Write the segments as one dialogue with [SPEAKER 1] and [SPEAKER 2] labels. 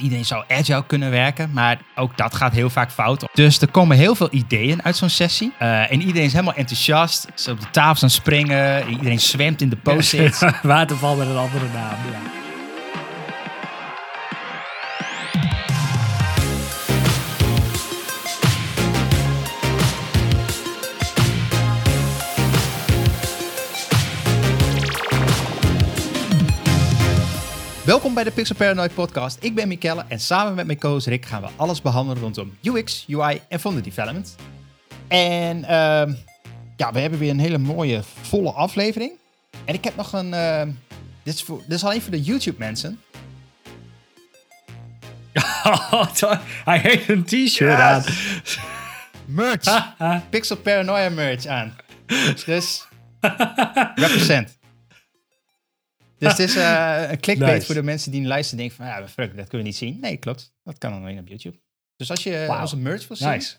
[SPEAKER 1] Iedereen zou agile kunnen werken, maar ook dat gaat heel vaak fout. Dus er komen heel veel ideeën uit zo'n sessie. Eh, en iedereen is helemaal enthousiast. Ze op de tafel aan springen. Iedereen zwemt in de post-its.
[SPEAKER 2] Waterval met een andere naam. Ja.
[SPEAKER 1] Welkom bij de Pixel Paranoid podcast. Ik ben Mikelle en samen met mijn co-host Rick gaan we alles behandelen rondom UX, UI en founder development. En ehm, ja, we hebben weer een hele mooie volle aflevering. En ik heb nog een... ehm, dit, is voor, dit is alleen voor de YouTube mensen.
[SPEAKER 2] Hij heeft een t-shirt aan.
[SPEAKER 1] Merch! Pixel Paranoia merch aan. Dus represent. Dus het is eh, een clickbait
[SPEAKER 2] Nice.
[SPEAKER 1] voor de mensen die luisteren denken van, ja, fuck, dat kunnen we niet zien. Nee, klopt. Dat kan alleen op YouTube. Dus als je
[SPEAKER 2] Wauw.
[SPEAKER 1] onze merch wil zien,
[SPEAKER 2] Nice.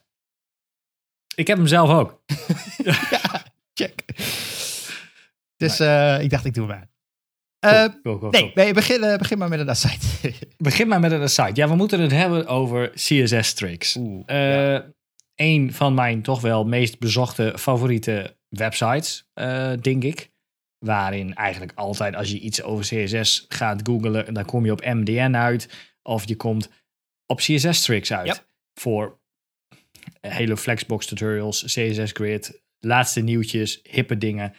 [SPEAKER 2] Ik heb hem zelf ook.
[SPEAKER 1] check. Dus eh, ik dacht, ik doe hem aan. Eh,
[SPEAKER 2] Go, go, go.
[SPEAKER 1] nee, nee begin, begin maar met een site.
[SPEAKER 2] Begin maar met een site. Ja, we moeten het hebben over CSS tricks.
[SPEAKER 1] Oeh,
[SPEAKER 2] Eh, Een van mijn toch wel meest bezochte favoriete websites, denk ik. Waarin eigenlijk altijd als je iets over CSS gaat googlen, dan kom je op MDN uit. Of je komt op CSS tricks uit.
[SPEAKER 1] Yep.
[SPEAKER 2] Voor hele Flexbox tutorials, CSS grid, laatste nieuwtjes, hippe dingen.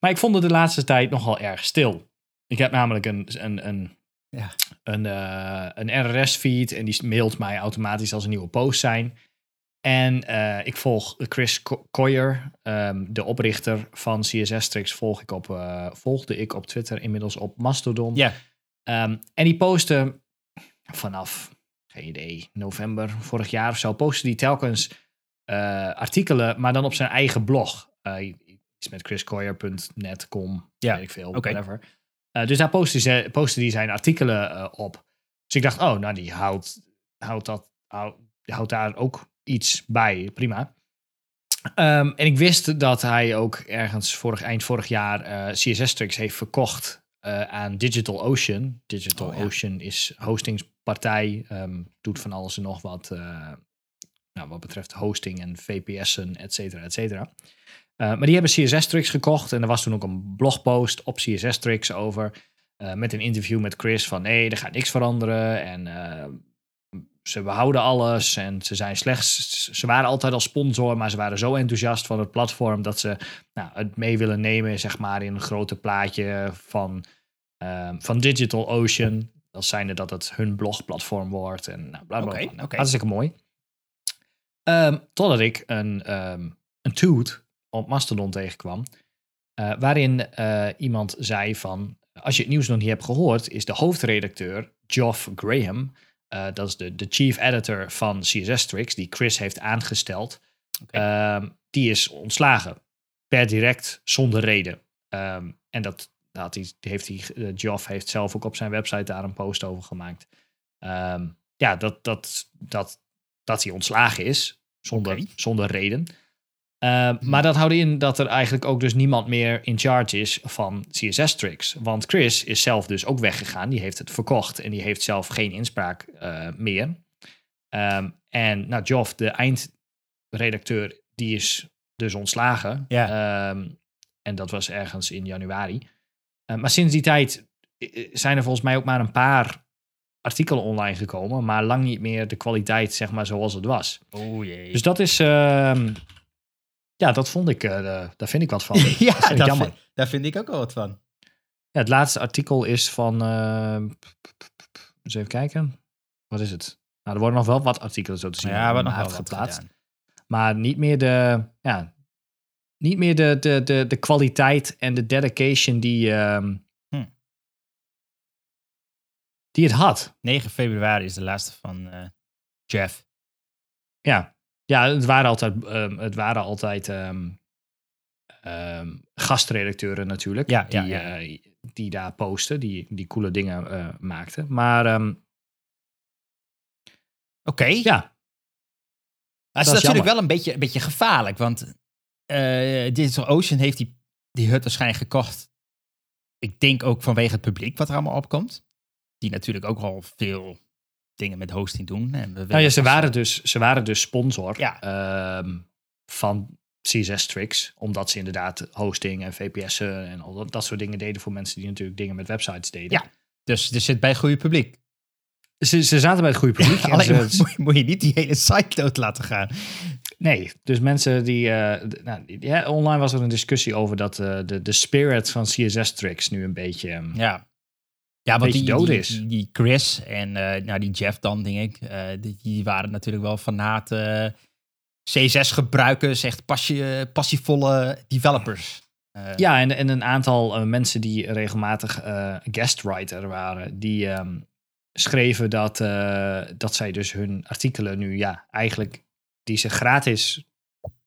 [SPEAKER 2] Maar ik vond het de laatste tijd nogal erg stil. Ik heb namelijk een, een, een
[SPEAKER 1] Ja.
[SPEAKER 2] een, eh, een RSS-feed en die mailt mij automatisch als er nieuwe posts zijn. En eh, ik volg Chris Co- Coyer, ehm, de oprichter van CSS Tricks, volg ik op, eh, volgde ik op Twitter, inmiddels op Mastodon.
[SPEAKER 1] Ja.
[SPEAKER 2] Ehm, en die postte vanaf, geen idee, november vorig jaar of zo, postte die telkens eh, artikelen, maar dan op zijn eigen blog. Iets met chriscoyer.net, com,
[SPEAKER 1] Ja,
[SPEAKER 2] weet ik veel,
[SPEAKER 1] oké.
[SPEAKER 2] whatever. Dus daar postte, ze, postte die zijn artikelen op. Dus ik dacht, oh, nou, die houdt, houdt, dat, houdt, houdt daar ook iets bij. Prima. Ehm, en ik wist dat hij ook ergens vorig, eind vorig jaar eh, CSS Tricks heeft verkocht eh, aan DigitalOcean. DigitalOcean is hostingspartij, ehm, doet van alles en nog wat eh, nou, wat betreft hosting en VPS'en, et cetera, et cetera. Eh, maar die hebben CSS Tricks gekocht en er was toen ook een blogpost op CSS Tricks over. eh, met een interview met Chris van nee, er gaat niks veranderen en eh, ze behouden alles en ze zijn slechts, ze waren altijd al sponsor, maar ze waren zo enthousiast van het platform dat ze nou, het mee willen nemen, zeg maar, in een grote plaatje van, eh, van DigitalOcean. Dat zijnde dat het hun blogplatform wordt en nou, bla bla.
[SPEAKER 1] Oké,
[SPEAKER 2] Nou,
[SPEAKER 1] oké.
[SPEAKER 2] Hartstikke mooi. Ehm, totdat ik een, ehm een tweet op Mastodon tegenkwam. eh, waarin eh, iemand zei van... Als je het nieuws nog niet hebt gehoord... is de hoofdredacteur Geoff Graham... eh, dat is de, de chief editor van CSS Tricks... die Chris heeft aangesteld... Ehm, die is ontslagen. Per direct, zonder reden. Ehm, en dat, dat had hij, heeft hij, eh, Geoff heeft zelf ook op zijn website daar een post over gemaakt. Ehm, ja, dat, dat, dat, dat hij ontslagen is, zonder, zonder reden. Ehm, Maar dat houdt in dat er eigenlijk ook dus niemand meer in charge is van CSS Tricks. Want Chris is zelf dus ook weggegaan. Die heeft het verkocht en die heeft zelf geen inspraak eh, meer. Ehm, en nou, Geoff, de eindredacteur, die is dus ontslagen.
[SPEAKER 1] Ja.
[SPEAKER 2] Ehm, en dat was ergens in januari. Eh, maar sinds die tijd eh, zijn er volgens mij ook maar een paar artikelen online gekomen. Maar lang niet meer de kwaliteit, zeg maar, zoals het was.
[SPEAKER 1] Oh jee.
[SPEAKER 2] Dus dat is. Ja, dat vond ik. eh, daar vind ik wat van.
[SPEAKER 1] ja,
[SPEAKER 2] dat vind ik
[SPEAKER 1] daar
[SPEAKER 2] jammer.
[SPEAKER 1] vind, daar vind ik ook wel wat van.
[SPEAKER 2] Ja, het laatste artikel is van. ehm, eens even kijken. Wat is het? Nou, er worden nog wel wat artikelen zo te zien.
[SPEAKER 1] ja, wat nog wel
[SPEAKER 2] geplaatst.
[SPEAKER 1] gedaan.
[SPEAKER 2] Maar niet meer de. Ja, niet meer de, de, de, de kwaliteit en de dedication die. ehm,
[SPEAKER 1] Hm.
[SPEAKER 2] Die het had.
[SPEAKER 1] 9 februari is de laatste van eh, Jeff.
[SPEAKER 2] Ja, ja het waren altijd, ehm, het waren altijd ehm, ehm, gastredacteuren natuurlijk.
[SPEAKER 1] Ja,
[SPEAKER 2] die,
[SPEAKER 1] ja, ja.
[SPEAKER 2] eh, die daar posten, die, die coole dingen eh, maakten. Maar
[SPEAKER 1] Oké.
[SPEAKER 2] ja,
[SPEAKER 1] Maar het
[SPEAKER 2] Dat
[SPEAKER 1] is
[SPEAKER 2] is
[SPEAKER 1] natuurlijk
[SPEAKER 2] jammer.
[SPEAKER 1] wel een beetje, een beetje gevaarlijk, want eh Digital Ocean heeft die, die hut waarschijnlijk gekocht. Ik denk ook vanwege het publiek wat er allemaal opkomt. Die natuurlijk ook al veel dingen met hosting doen. En we
[SPEAKER 2] Nou ja, ze waren dus, ze waren dus sponsor
[SPEAKER 1] Ja.
[SPEAKER 2] ehm, van CSS Tricks. Omdat ze inderdaad hosting en VPS'en en al dat, dat soort dingen deden voor mensen die natuurlijk dingen met websites deden.
[SPEAKER 1] Ja. Dus er zit bij het goede publiek.
[SPEAKER 2] Ze, ze zaten bij het goede publiek.
[SPEAKER 1] Alleen
[SPEAKER 2] ze-
[SPEAKER 1] moet, moet- moet je niet die hele site dood laten gaan.
[SPEAKER 2] Nee, dus mensen die. eh, nou, die- ja, online was er een discussie over dat eh, de, de spirit van CSS Tricks nu een beetje. ehm,
[SPEAKER 1] Ja. Ja, want
[SPEAKER 2] Beetje
[SPEAKER 1] die,
[SPEAKER 2] dood
[SPEAKER 1] die,
[SPEAKER 2] is.
[SPEAKER 1] Die, die Chris en eh, nou, die Jeff dan, denk ik, eh, die, die waren natuurlijk wel fanate C6-gebruikers, echt passie, passievolle developers. Eh,
[SPEAKER 2] Ja, en, en een aantal eh, mensen die regelmatig eh guestwriter waren, die ehm, schreven dat, eh, dat zij dus hun artikelen nu, ja, eigenlijk die ze gratis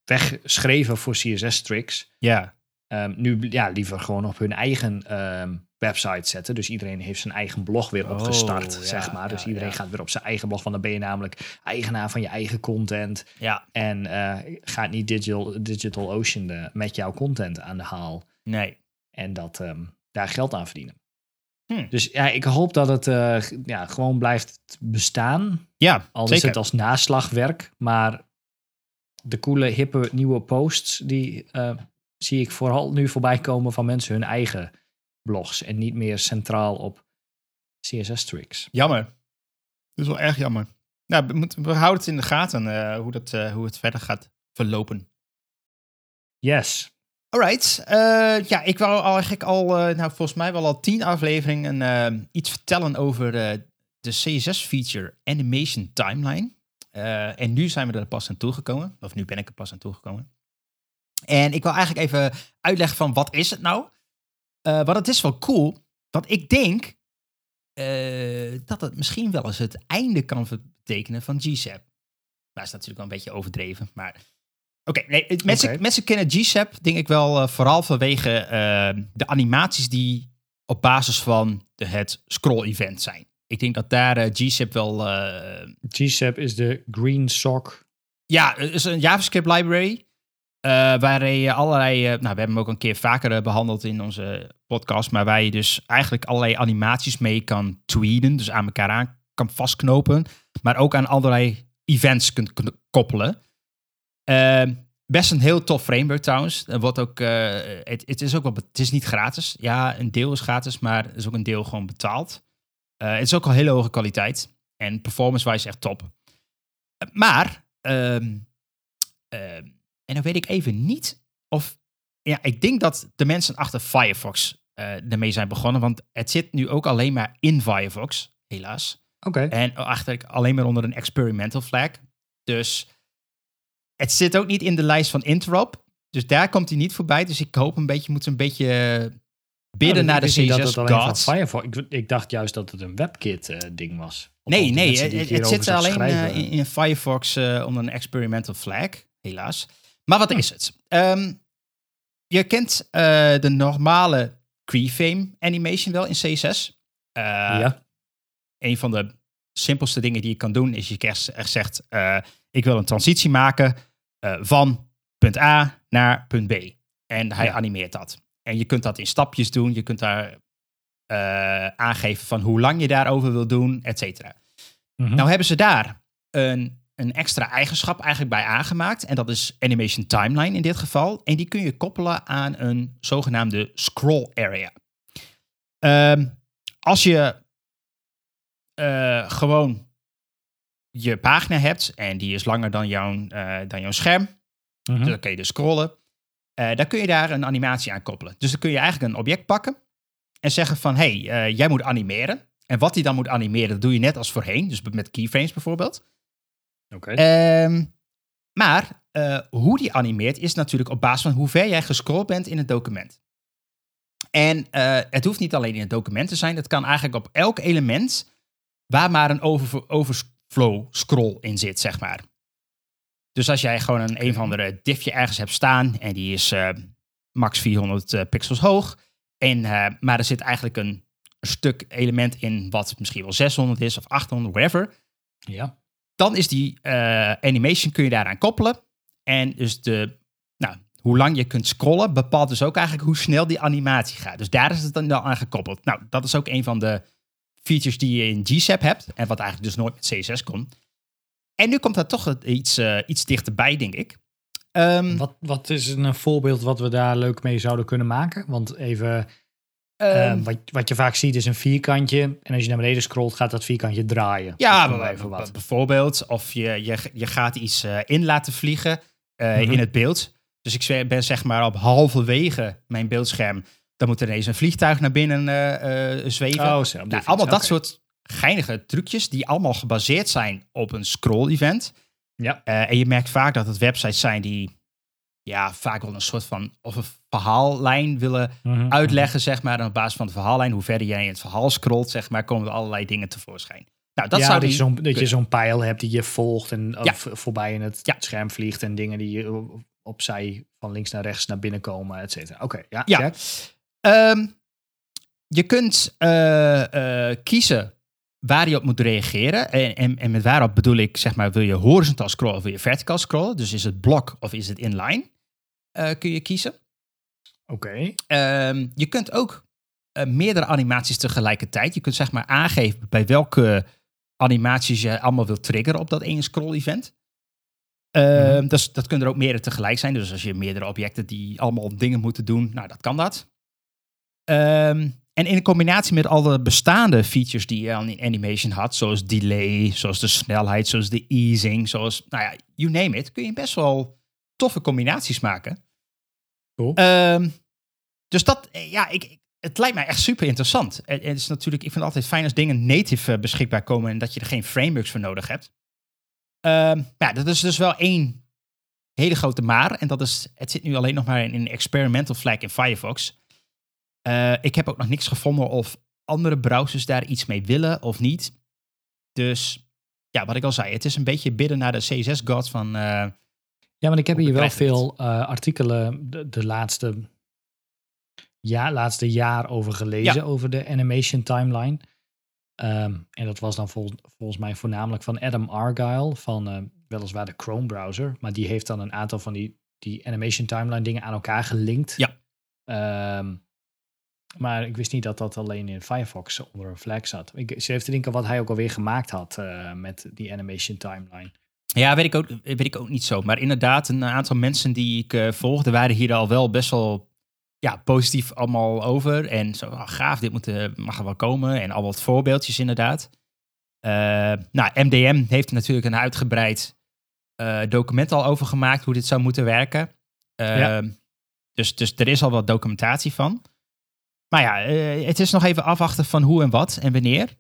[SPEAKER 2] wegschreven voor CSS Tricks,
[SPEAKER 1] ja.
[SPEAKER 2] ehm, nu ja, liever gewoon op hun eigen ehm, website zetten. Dus iedereen heeft zijn eigen blog weer
[SPEAKER 1] Oh,
[SPEAKER 2] opgestart,
[SPEAKER 1] ja,
[SPEAKER 2] zeg maar. Dus
[SPEAKER 1] ja,
[SPEAKER 2] iedereen
[SPEAKER 1] ja.
[SPEAKER 2] gaat weer op zijn eigen blog, want dan ben je namelijk eigenaar van je eigen content.
[SPEAKER 1] ja,
[SPEAKER 2] En eh, gaat niet Digital, Digital Ocean eh, met jouw content aan de haal.
[SPEAKER 1] nee.
[SPEAKER 2] En dat ehm, daar geld aan verdienen.
[SPEAKER 1] Hm.
[SPEAKER 2] Dus ja, ik hoop dat het eh, ja, gewoon blijft bestaan.
[SPEAKER 1] Ja,
[SPEAKER 2] Al
[SPEAKER 1] zeker.
[SPEAKER 2] is het als naslagwerk. Maar de coole, hippe, nieuwe posts, die zie ik vooral nu voorbij komen van mensen hun eigen blogs. En niet meer centraal op CSS tricks.
[SPEAKER 1] Jammer. Dat is wel erg jammer. Nou, we, houden het in de gaten eh, hoe, dat, eh, hoe het verder gaat verlopen.
[SPEAKER 2] Yes.
[SPEAKER 1] Alright. eh, ja, ik wou al eigenlijk al, nou volgens mij wel al tien afleveringen iets vertellen over de CSS-feature Animation Timeline. En nu zijn we er pas aan toegekomen. Of nu ben ik er pas aan toegekomen. En ik wil eigenlijk even uitleggen van wat is het nou? Eh want het is wel cool. Want ik denk eh, dat het misschien wel eens het einde kan betekenen van GSAP. Dat is natuurlijk wel een beetje overdreven, maar... Oké, nee, mensen, kennen GSAP denk ik wel eh, vooral vanwege eh, de animaties die op basis van de, het scroll-event zijn. Ik denk dat daar GSAP wel...
[SPEAKER 2] GSAP is de Green Sock.
[SPEAKER 1] ja, het is een JavaScript library. Eh waar je allerlei. eh, nou, we hebben hem ook een keer vaker eh, behandeld in onze podcast. Maar waar je dus eigenlijk allerlei animaties mee kan tweeden. Dus aan elkaar aan kan vastknopen. Maar ook aan allerlei events kunt koppelen. Eh, best een heel tof framework trouwens. Wordt ook, het, is ook wel, het is niet gratis. Ja, een deel is gratis, maar is ook een deel gewoon betaald. Het is ook al hele hoge kwaliteit. En performance-wise echt top. Maar Ehm, ehm, en dan weet ik even niet of. Ja, ik denk dat de mensen achter Firefox eh ermee zijn begonnen. Want het zit nu ook alleen maar in Firefox, helaas.
[SPEAKER 2] Oké.
[SPEAKER 1] En eigenlijk alleen maar onder een experimental flag. Dus het zit ook niet in de lijst van Interop. Dus daar komt hij niet voorbij. Dus ik hoop een beetje, moet een beetje eh, bidden
[SPEAKER 2] Oh,
[SPEAKER 1] naar de CSS gods.
[SPEAKER 2] Firefox. Ik, ik dacht juist dat het een WebKit eh, ding was.
[SPEAKER 1] Nee, nee, het, zit alleen in, in Firefox onder een experimental flag, helaas. Maar wat is het? Ehm, je kent eh, de normale keyframe animation wel in CSS. Eh,
[SPEAKER 2] ja.
[SPEAKER 1] Een van de simpelste dingen die je kan doen is je zegt, eh, ik wil een transitie maken van punt A naar punt B. En hij
[SPEAKER 2] Ja.
[SPEAKER 1] animeert dat. En je kunt dat in stapjes doen. Je kunt daar aangeven van hoe lang je daarover wil doen, et cetera.
[SPEAKER 2] Mhm.
[SPEAKER 1] Nou hebben ze daar een, een extra eigenschap eigenlijk bij aangemaakt. En dat is animation timeline in dit geval. En die kun je koppelen aan een zogenaamde scroll area. Ehm, als je eh, gewoon je pagina hebt en die is langer dan jouw, eh, dan jouw scherm,
[SPEAKER 2] Mhm.
[SPEAKER 1] dan kun je dus scrollen. Eh, dan kun je daar een animatie aan koppelen. Dus dan kun je eigenlijk een object pakken en zeggen van, hey, eh, jij moet animeren. En wat hij dan moet animeren, dat doe je net als voorheen. Dus met keyframes bijvoorbeeld.
[SPEAKER 2] Oké.
[SPEAKER 1] Ehm, maar eh, hoe die animeert is natuurlijk op basis van hoe ver jij gescrolld bent in het document. En eh, het hoeft niet alleen in het document te zijn. Het kan eigenlijk op elk element waar maar een over, overflow scroll in zit, zeg maar. Dus als jij gewoon een een of andere diffje ergens hebt staan en die is eh, max 400 eh, pixels hoog. En, maar er zit eigenlijk een, een stuk element in wat misschien wel 600 is of 800, whatever
[SPEAKER 2] ja.
[SPEAKER 1] Dan is die eh, animation kun je daaraan koppelen. En dus de, nou, hoe lang je kunt scrollen bepaalt dus ook eigenlijk hoe snel die animatie gaat. Dus daar is het dan aan gekoppeld. Nou, dat is ook een van de features die je in GSAP hebt. En wat eigenlijk dus nooit met CSS kon. En nu komt dat toch iets, uh, iets dichterbij, denk ik. Um,
[SPEAKER 2] wat, wat is een voorbeeld wat we daar leuk mee zouden kunnen maken? Want even, um, wat, wat je vaak ziet is een vierkantje. En als je naar beneden scrolt, gaat dat vierkantje draaien.
[SPEAKER 1] Ja, even wat. bijvoorbeeld. Of je, je, je gaat iets uh, in laten vliegen uh, mm -hmm. in het beeld. Dus ik ben zeg maar op halverwege mijn beeldscherm. Dan moet er ineens een vliegtuig naar binnen uh, zweven.
[SPEAKER 2] Oh, zo,
[SPEAKER 1] nou, allemaal dat soort geinige trucjes die allemaal gebaseerd zijn op een scroll-event.
[SPEAKER 2] Ja.
[SPEAKER 1] En je merkt vaak dat het websites zijn die ja, vaak wel een soort van of een verhaallijn willen mm -hmm. uitleggen, zeg maar. En op basis van de verhaallijn, hoe verder jij in het verhaal scrolt, zeg maar, komen er allerlei dingen tevoorschijn. Nou, dat
[SPEAKER 2] ja,
[SPEAKER 1] zou
[SPEAKER 2] dat, je zo'n, dat je zo'n pijl hebt die je volgt en ja. voorbij in het ja. scherm vliegt en dingen die je opzij van links naar rechts naar binnen komen, et cetera. Oké, okay, ja.
[SPEAKER 1] ja. Um, je kunt uh, uh, kiezen waar je op moet reageren. En, en, en, met waarop bedoel ik, zeg maar, wil je horizontaal scrollen of wil je verticaal scrollen? Dus is het blok of is het inline? Uh, kun je kiezen.
[SPEAKER 2] Oké. Okay.
[SPEAKER 1] Um, je kunt ook uh, meerdere animaties tegelijkertijd. Je kunt zeg maar aangeven bij welke animaties je allemaal wilt triggeren op dat ene scroll-event. Uh, mm-hmm. dus, dat kunnen er ook meerdere tegelijk zijn. Dus als je meerdere objecten die allemaal dingen moeten doen, nou, dat kan dat. Um, en in combinatie met alle bestaande features die je al in animation had, zoals delay, zoals de snelheid, zoals de easing, zoals, nou ja, you name it, kun je best wel toffe combinaties maken. Um, dus dat, ja, ik, het lijkt mij echt super interessant. En het is natuurlijk, ik vind het altijd fijn als dingen native uh, beschikbaar komen en dat je er geen frameworks voor nodig hebt. Um, ja, dat is dus wel één hele grote maar. En dat is, het zit nu alleen nog maar in een experimental flag in Firefox. Uh, ik heb ook nog niks gevonden of andere browsers daar iets mee willen of niet. Dus ja, wat ik al zei, het is een beetje bidden naar de CSS-god van.
[SPEAKER 2] Ja, want ik heb hier wel veel uh, artikelen de, de, laatste, ja, laatste jaar over gelezen, ja. over de animation timeline. Um, en dat was dan vol, volgens mij voornamelijk van Adam Argyle, van weliswaar de Chrome browser. Maar die heeft dan een aantal van die, die animation timeline dingen aan elkaar gelinkt.
[SPEAKER 1] Ja.
[SPEAKER 2] Um, maar ik wist niet dat dat alleen in Firefox onder een flag zat. Ik zit even te denken wat hij ook alweer gemaakt had uh, met die animation timeline.
[SPEAKER 1] Ja, weet ik, ook, weet ik ook niet zo. Maar inderdaad, een aantal mensen die ik uh, volgde waren hier al wel best wel ja, positief allemaal over. En zo, oh, gaaf, dit moet, uh, mag er wel komen. En al wat voorbeeldjes inderdaad. nou, MDM heeft natuurlijk een uitgebreid document al over gemaakt hoe dit zou moeten werken.
[SPEAKER 2] Ja.
[SPEAKER 1] Dus, dus er is al wat documentatie van. Maar ja, het is nog even afwachten van hoe en wat en wanneer.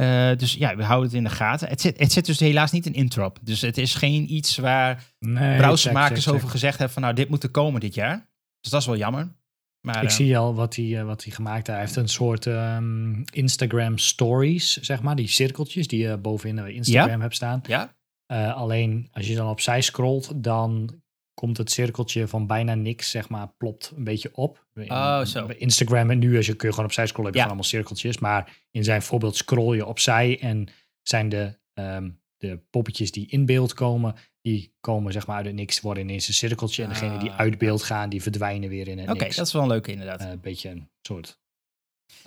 [SPEAKER 1] Uh, dus ja, we houden het in de gaten. Het zit, het zit dus helaas niet in Introp. Dus het is geen iets waar
[SPEAKER 2] nee,
[SPEAKER 1] browsermakers over gezegd hebben van nou, dit moet er komen dit jaar. Dus dat is wel jammer. Maar,
[SPEAKER 2] ik uh, zie al wat hij, uh, wat hij gemaakt heeft. Hij heeft een soort um, Instagram stories, zeg maar. Die cirkeltjes die je bovenin Instagram
[SPEAKER 1] ja?
[SPEAKER 2] hebt staan.
[SPEAKER 1] Ja.
[SPEAKER 2] alleen als je dan opzij scrolt, dan komt het cirkeltje van bijna niks, zeg maar, plopt een beetje op.
[SPEAKER 1] Oh, zo.
[SPEAKER 2] Instagram en nu, als je kun je gewoon opzij scrollen, heb je ja. allemaal cirkeltjes. Maar in zijn voorbeeld scroll je opzij en zijn de, um, de poppetjes die in beeld komen, die komen zeg maar uit het niks, worden ineens een cirkeltje. En degene die uit beeld gaan, die verdwijnen weer in het
[SPEAKER 1] Oké, okay, dat is wel een leuke inderdaad.
[SPEAKER 2] Een uh, beetje een soort...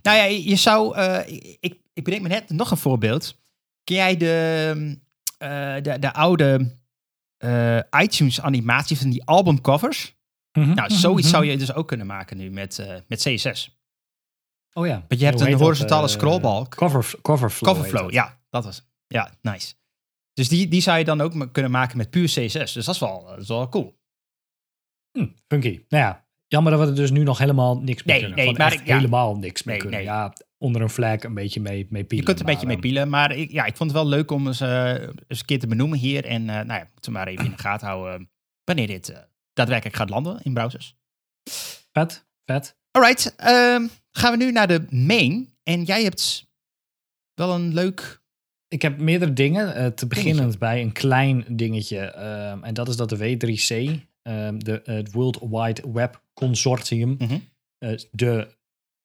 [SPEAKER 1] Nou ja, je zou... Uh, ik, ik bedenk me net nog een voorbeeld. Ken jij de, uh, de, de oude uh, iTunes animatie van die albumcovers.
[SPEAKER 2] Mm -hmm.
[SPEAKER 1] Nou, zoiets zou je dus ook kunnen maken nu met, uh, met CSS.
[SPEAKER 2] Oh ja.
[SPEAKER 1] Want je hebt een horizontale dat, uh, scrollbalk.
[SPEAKER 2] Cover, coverflow.
[SPEAKER 1] Coverflow, ja. Dat was Ja, nice. Dus die, die zou je dan ook kunnen maken met puur CSS. Dus dat is wel, dat is wel cool.
[SPEAKER 2] Hm, funky. Nou ja, jammer dat we er dus nu nog helemaal niks mee
[SPEAKER 1] nee,
[SPEAKER 2] kunnen.
[SPEAKER 1] Nee, maar ik, ja.
[SPEAKER 2] helemaal niks mee
[SPEAKER 1] Nee,
[SPEAKER 2] kunnen.
[SPEAKER 1] nee.
[SPEAKER 2] Ja, onder een flag een beetje mee, mee pielen.
[SPEAKER 1] Je kunt een
[SPEAKER 2] maar,
[SPEAKER 1] beetje mee
[SPEAKER 2] ehm,
[SPEAKER 1] pielen. Maar ik, ja, ik vond het wel leuk om eens, uh, eens een keer te benoemen hier. En uh, nou ja, moeten maar even in de gaten houden uh, wanneer dit uh, daadwerkelijk gaat landen in browsers.
[SPEAKER 2] Vet, vet.
[SPEAKER 1] Alright, um, gaan we nu naar de main. En jij hebt wel een leuk...
[SPEAKER 2] Ik heb meerdere dingen. Te beginnen bij een klein dingetje. Um, en dat is dat de W3C, um, de, het World Wide Web Consortium,
[SPEAKER 1] mm -hmm.
[SPEAKER 2] uh, de,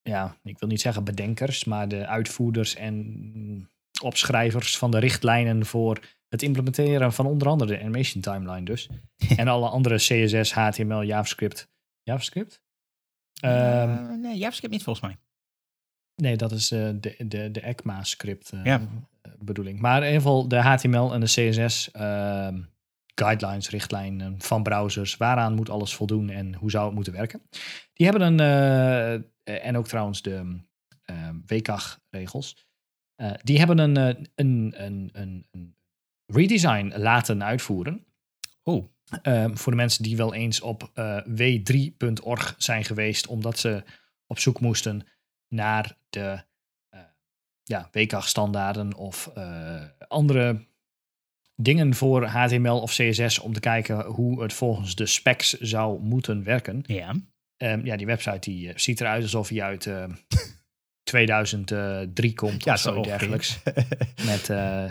[SPEAKER 2] ja, ik wil niet zeggen bedenkers, maar de uitvoerders en opschrijvers van de richtlijnen voor het implementeren van onder andere de animation timeline dus. en alle andere CSS, HTML, JavaScript. JavaScript? Um,
[SPEAKER 1] uh, nee, JavaScript niet volgens mij.
[SPEAKER 2] Nee, dat is eh, de, de, de ECMA-script eh,
[SPEAKER 1] Ja.
[SPEAKER 2] eh, bedoeling. Maar in ieder geval de HTML en de CSS ehm, guidelines, richtlijnen van browsers. Waaraan moet alles voldoen en hoe zou het moeten werken? Die hebben een, eh, en ook trouwens de ehm WCAG-regels. eh, die hebben een, eh, een, een, een, een redesign laten uitvoeren.
[SPEAKER 1] Oh,
[SPEAKER 2] Ehm, voor de mensen die wel eens op eh, w3.org zijn geweest, omdat ze op zoek moesten naar de ja, WCAG-standaarden of andere dingen voor HTML of CSS om te kijken hoe het volgens de specs zou moeten werken.
[SPEAKER 1] ja.
[SPEAKER 2] Ehm, ja, die website die eh, ziet eruit alsof hij uit eh, 2003 komt
[SPEAKER 1] Ja,
[SPEAKER 2] of
[SPEAKER 1] zo
[SPEAKER 2] dergelijks. Met eh,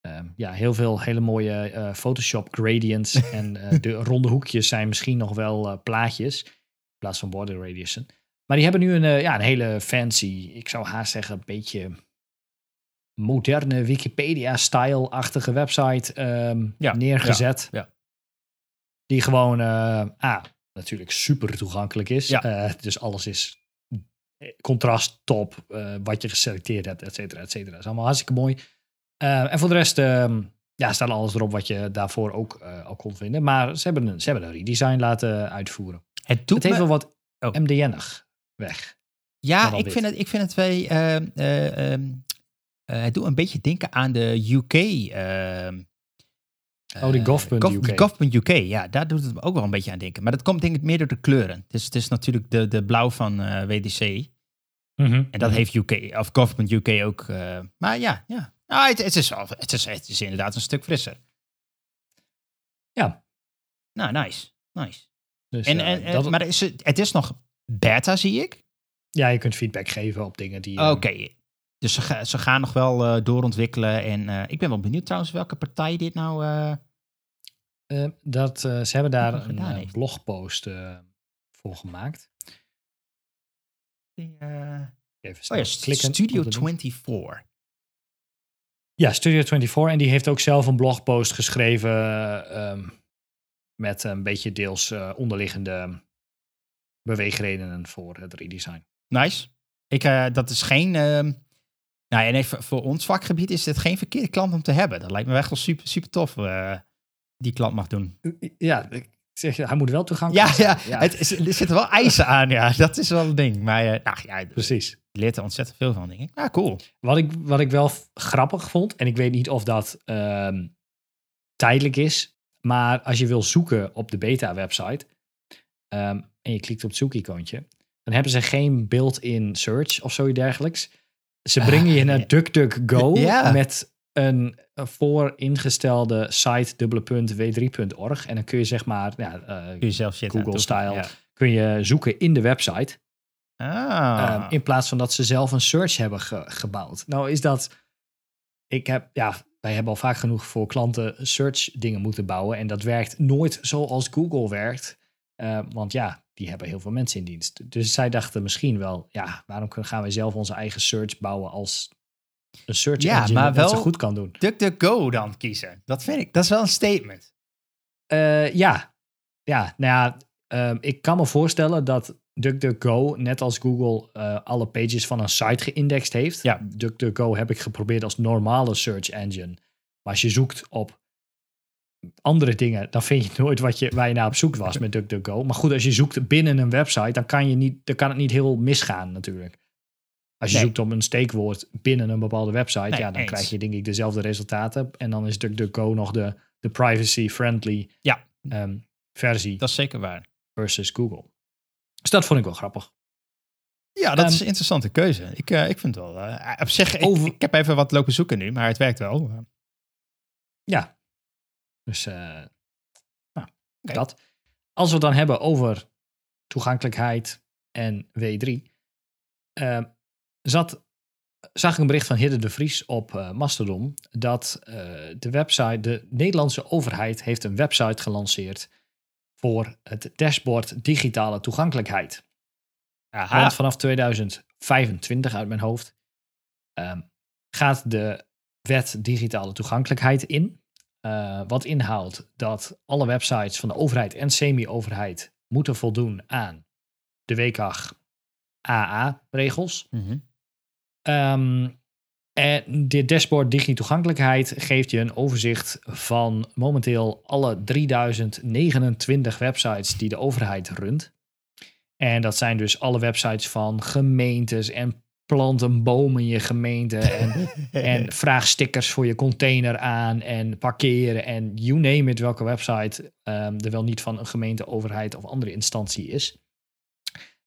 [SPEAKER 2] ehm, ja, heel veel hele mooie eh, Photoshop gradients. en de ronde hoekjes zijn misschien nog wel plaatjes. In plaats van border radiussen. Maar die hebben nu een, ja, een hele fancy, ik zou haast zeggen, een beetje moderne Wikipedia-style-achtige website ehm,
[SPEAKER 1] Ja,
[SPEAKER 2] neergezet.
[SPEAKER 1] ja, ja.
[SPEAKER 2] Die gewoon, eh ah, natuurlijk super toegankelijk is. Eh, dus alles is contrast top, eh, wat je geselecteerd hebt, et cetera, et cetera. Is allemaal hartstikke mooi. En voor de rest ehm, ja, staat alles erop wat je daarvoor ook al kon vinden. Maar ze hebben een, ze hebben een redesign laten uitvoeren.
[SPEAKER 1] Het doet
[SPEAKER 2] het heeft
[SPEAKER 1] me-
[SPEAKER 2] wel wat
[SPEAKER 1] Oh.
[SPEAKER 2] MDN-ig weg.
[SPEAKER 1] Ja, ik vind, het, ik vind het twee. ehm, eh, ehm, eh, het doet een beetje denken aan de UK. ehm,
[SPEAKER 2] Oh, die
[SPEAKER 1] eh,
[SPEAKER 2] gov.uk.
[SPEAKER 1] gov- die gov.uk, ja, daar doet het me ook wel een beetje aan denken. Maar dat komt denk ik meer door de kleuren. Dus het is natuurlijk de, de blauw van eh, WDC. En dat heeft UK, of gov.uk ook. eh, maar ja, ja. Nou, het, het, is het, is, het is inderdaad een stuk frisser.
[SPEAKER 2] Ja.
[SPEAKER 1] Nou, nice. Nice.
[SPEAKER 2] Dus,
[SPEAKER 1] En,
[SPEAKER 2] eh,
[SPEAKER 1] en,
[SPEAKER 2] dat-
[SPEAKER 1] maar is het, het is nog beta, zie ik.
[SPEAKER 2] ja, je kunt feedback geven op dingen die... eh,
[SPEAKER 1] Oké. Dus ze, ga- ze gaan nog wel eh, doorontwikkelen. En eh, ik ben wel benieuwd trouwens welke partij dit nou... eh,
[SPEAKER 2] dat, ze hebben daar een blogpost voor gemaakt.
[SPEAKER 1] die,
[SPEAKER 2] Even
[SPEAKER 1] oh ja,
[SPEAKER 2] klikken
[SPEAKER 1] Studio
[SPEAKER 2] op de link.
[SPEAKER 1] 24.
[SPEAKER 2] Ja, Studio 24. En die heeft ook zelf een blogpost geschreven. ehm, met een beetje deels onderliggende beweegredenen voor het redesign.
[SPEAKER 1] Nice. Ik, dat is geen... ehm, nou, en even voor ons vakgebied is het geen verkeerde klant om te hebben. Dat lijkt me echt wel super, super tof. eh, die klant mag doen.
[SPEAKER 2] Ja, ik zeg, je, hij moet wel
[SPEAKER 1] Ja,
[SPEAKER 2] toegankelijk
[SPEAKER 1] ja,
[SPEAKER 2] zijn.
[SPEAKER 1] Het, is- er zitten wel eisen aan. Ja, dat is wel een ding. Maar eh, nou, ja, je
[SPEAKER 2] Precies.
[SPEAKER 1] leert er ontzettend veel van, denk ik. Ja, cool.
[SPEAKER 2] Wat ik, wat ik wel grappig vond, en ik weet niet of dat ehm, tijdelijk is, maar als je wil zoeken op de beta-website ehm, en je klikt op het zoekicoontje, dan hebben ze geen built-in search of zoiets dergelijks. Ze brengen je naar DuckDuckGo
[SPEAKER 1] Ja.
[SPEAKER 2] met een vooringestelde site dubbele punt w3.org en dan kun je zeg maar ja, eh, Google-style. kun je zoeken in de website.
[SPEAKER 1] Ja.
[SPEAKER 2] Ehm,
[SPEAKER 1] Ah.
[SPEAKER 2] in plaats van dat ze zelf een search hebben ge- gebouwd. Nou is dat... Ik heb, ja, wij hebben al vaak genoeg voor klanten search dingen moeten bouwen. En dat werkt nooit zoals Google werkt. Eh, want ja, die hebben heel veel mensen in dienst. Dus zij dachten misschien wel, ja, waarom kunnen- gaan wij zelf onze eigen search bouwen als een search
[SPEAKER 1] Ja,
[SPEAKER 2] engine
[SPEAKER 1] maar
[SPEAKER 2] dat net zo
[SPEAKER 1] wel-
[SPEAKER 2] goed kan doen?
[SPEAKER 1] DuckDuckGo dan kiezen. Dat vind ik, dat is wel een statement.
[SPEAKER 2] Eh, ja. ja, nou ja, ehm, ik kan me voorstellen dat DuckDuckGo, net als Google, eh, alle pages van een site geïndexed heeft.
[SPEAKER 1] Ja.
[SPEAKER 2] DuckDuckGo heb ik geprobeerd als normale search engine. Maar als je zoekt op andere dingen, dan vind je nooit wat je, waar je naar op zoek was met DuckDuckGo. Maar goed, als je zoekt binnen een website, dan kan, je niet, dan kan het niet heel misgaan natuurlijk. Als je
[SPEAKER 1] Nee.
[SPEAKER 2] zoekt op een steekwoord binnen een bepaalde website,
[SPEAKER 1] Nee,
[SPEAKER 2] ja, dan
[SPEAKER 1] eens.
[SPEAKER 2] krijg je denk ik dezelfde resultaten. En dan is DuckDuckGo nog de, de privacy-friendly
[SPEAKER 1] Ja.
[SPEAKER 2] ehm, versie
[SPEAKER 1] Dat is zeker waar.
[SPEAKER 2] versus Google. Dus dat vond ik wel grappig.
[SPEAKER 1] Ja, dat
[SPEAKER 2] Ehm,
[SPEAKER 1] is een interessante keuze. Ik, eh, ik vind het wel. eh, op zich, ik,
[SPEAKER 2] Over-
[SPEAKER 1] ik heb even wat lopen zoeken nu, maar het werkt wel.
[SPEAKER 2] Ja. Dus eh, nou,
[SPEAKER 1] Oké.
[SPEAKER 2] dat. Als we het dan hebben over toegankelijkheid en W3, eh, zat, zag ik een bericht van Hidde de Vries op eh, Mastodon dat eh, de website, de Nederlandse overheid heeft een website gelanceerd voor het dashboard digitale toegankelijkheid.
[SPEAKER 1] Aha.
[SPEAKER 2] Want vanaf 2025 uit mijn hoofd ehm, gaat de wet digitale toegankelijkheid in. Eh, wat inhoudt dat alle websites van de overheid en semi-overheid moeten voldoen aan de WCAG AA-regels.
[SPEAKER 1] Mhm.
[SPEAKER 2] Ehm, en dit dashboard digitoegankelijkheid geeft je een overzicht van momenteel alle 3029 websites die de overheid runt. En dat zijn dus alle websites van gemeentes en plant een boom in je gemeente en, en vraag stickers voor je container aan en parkeren en you name it welke website um, er wel niet van een gemeente, overheid of andere instantie is.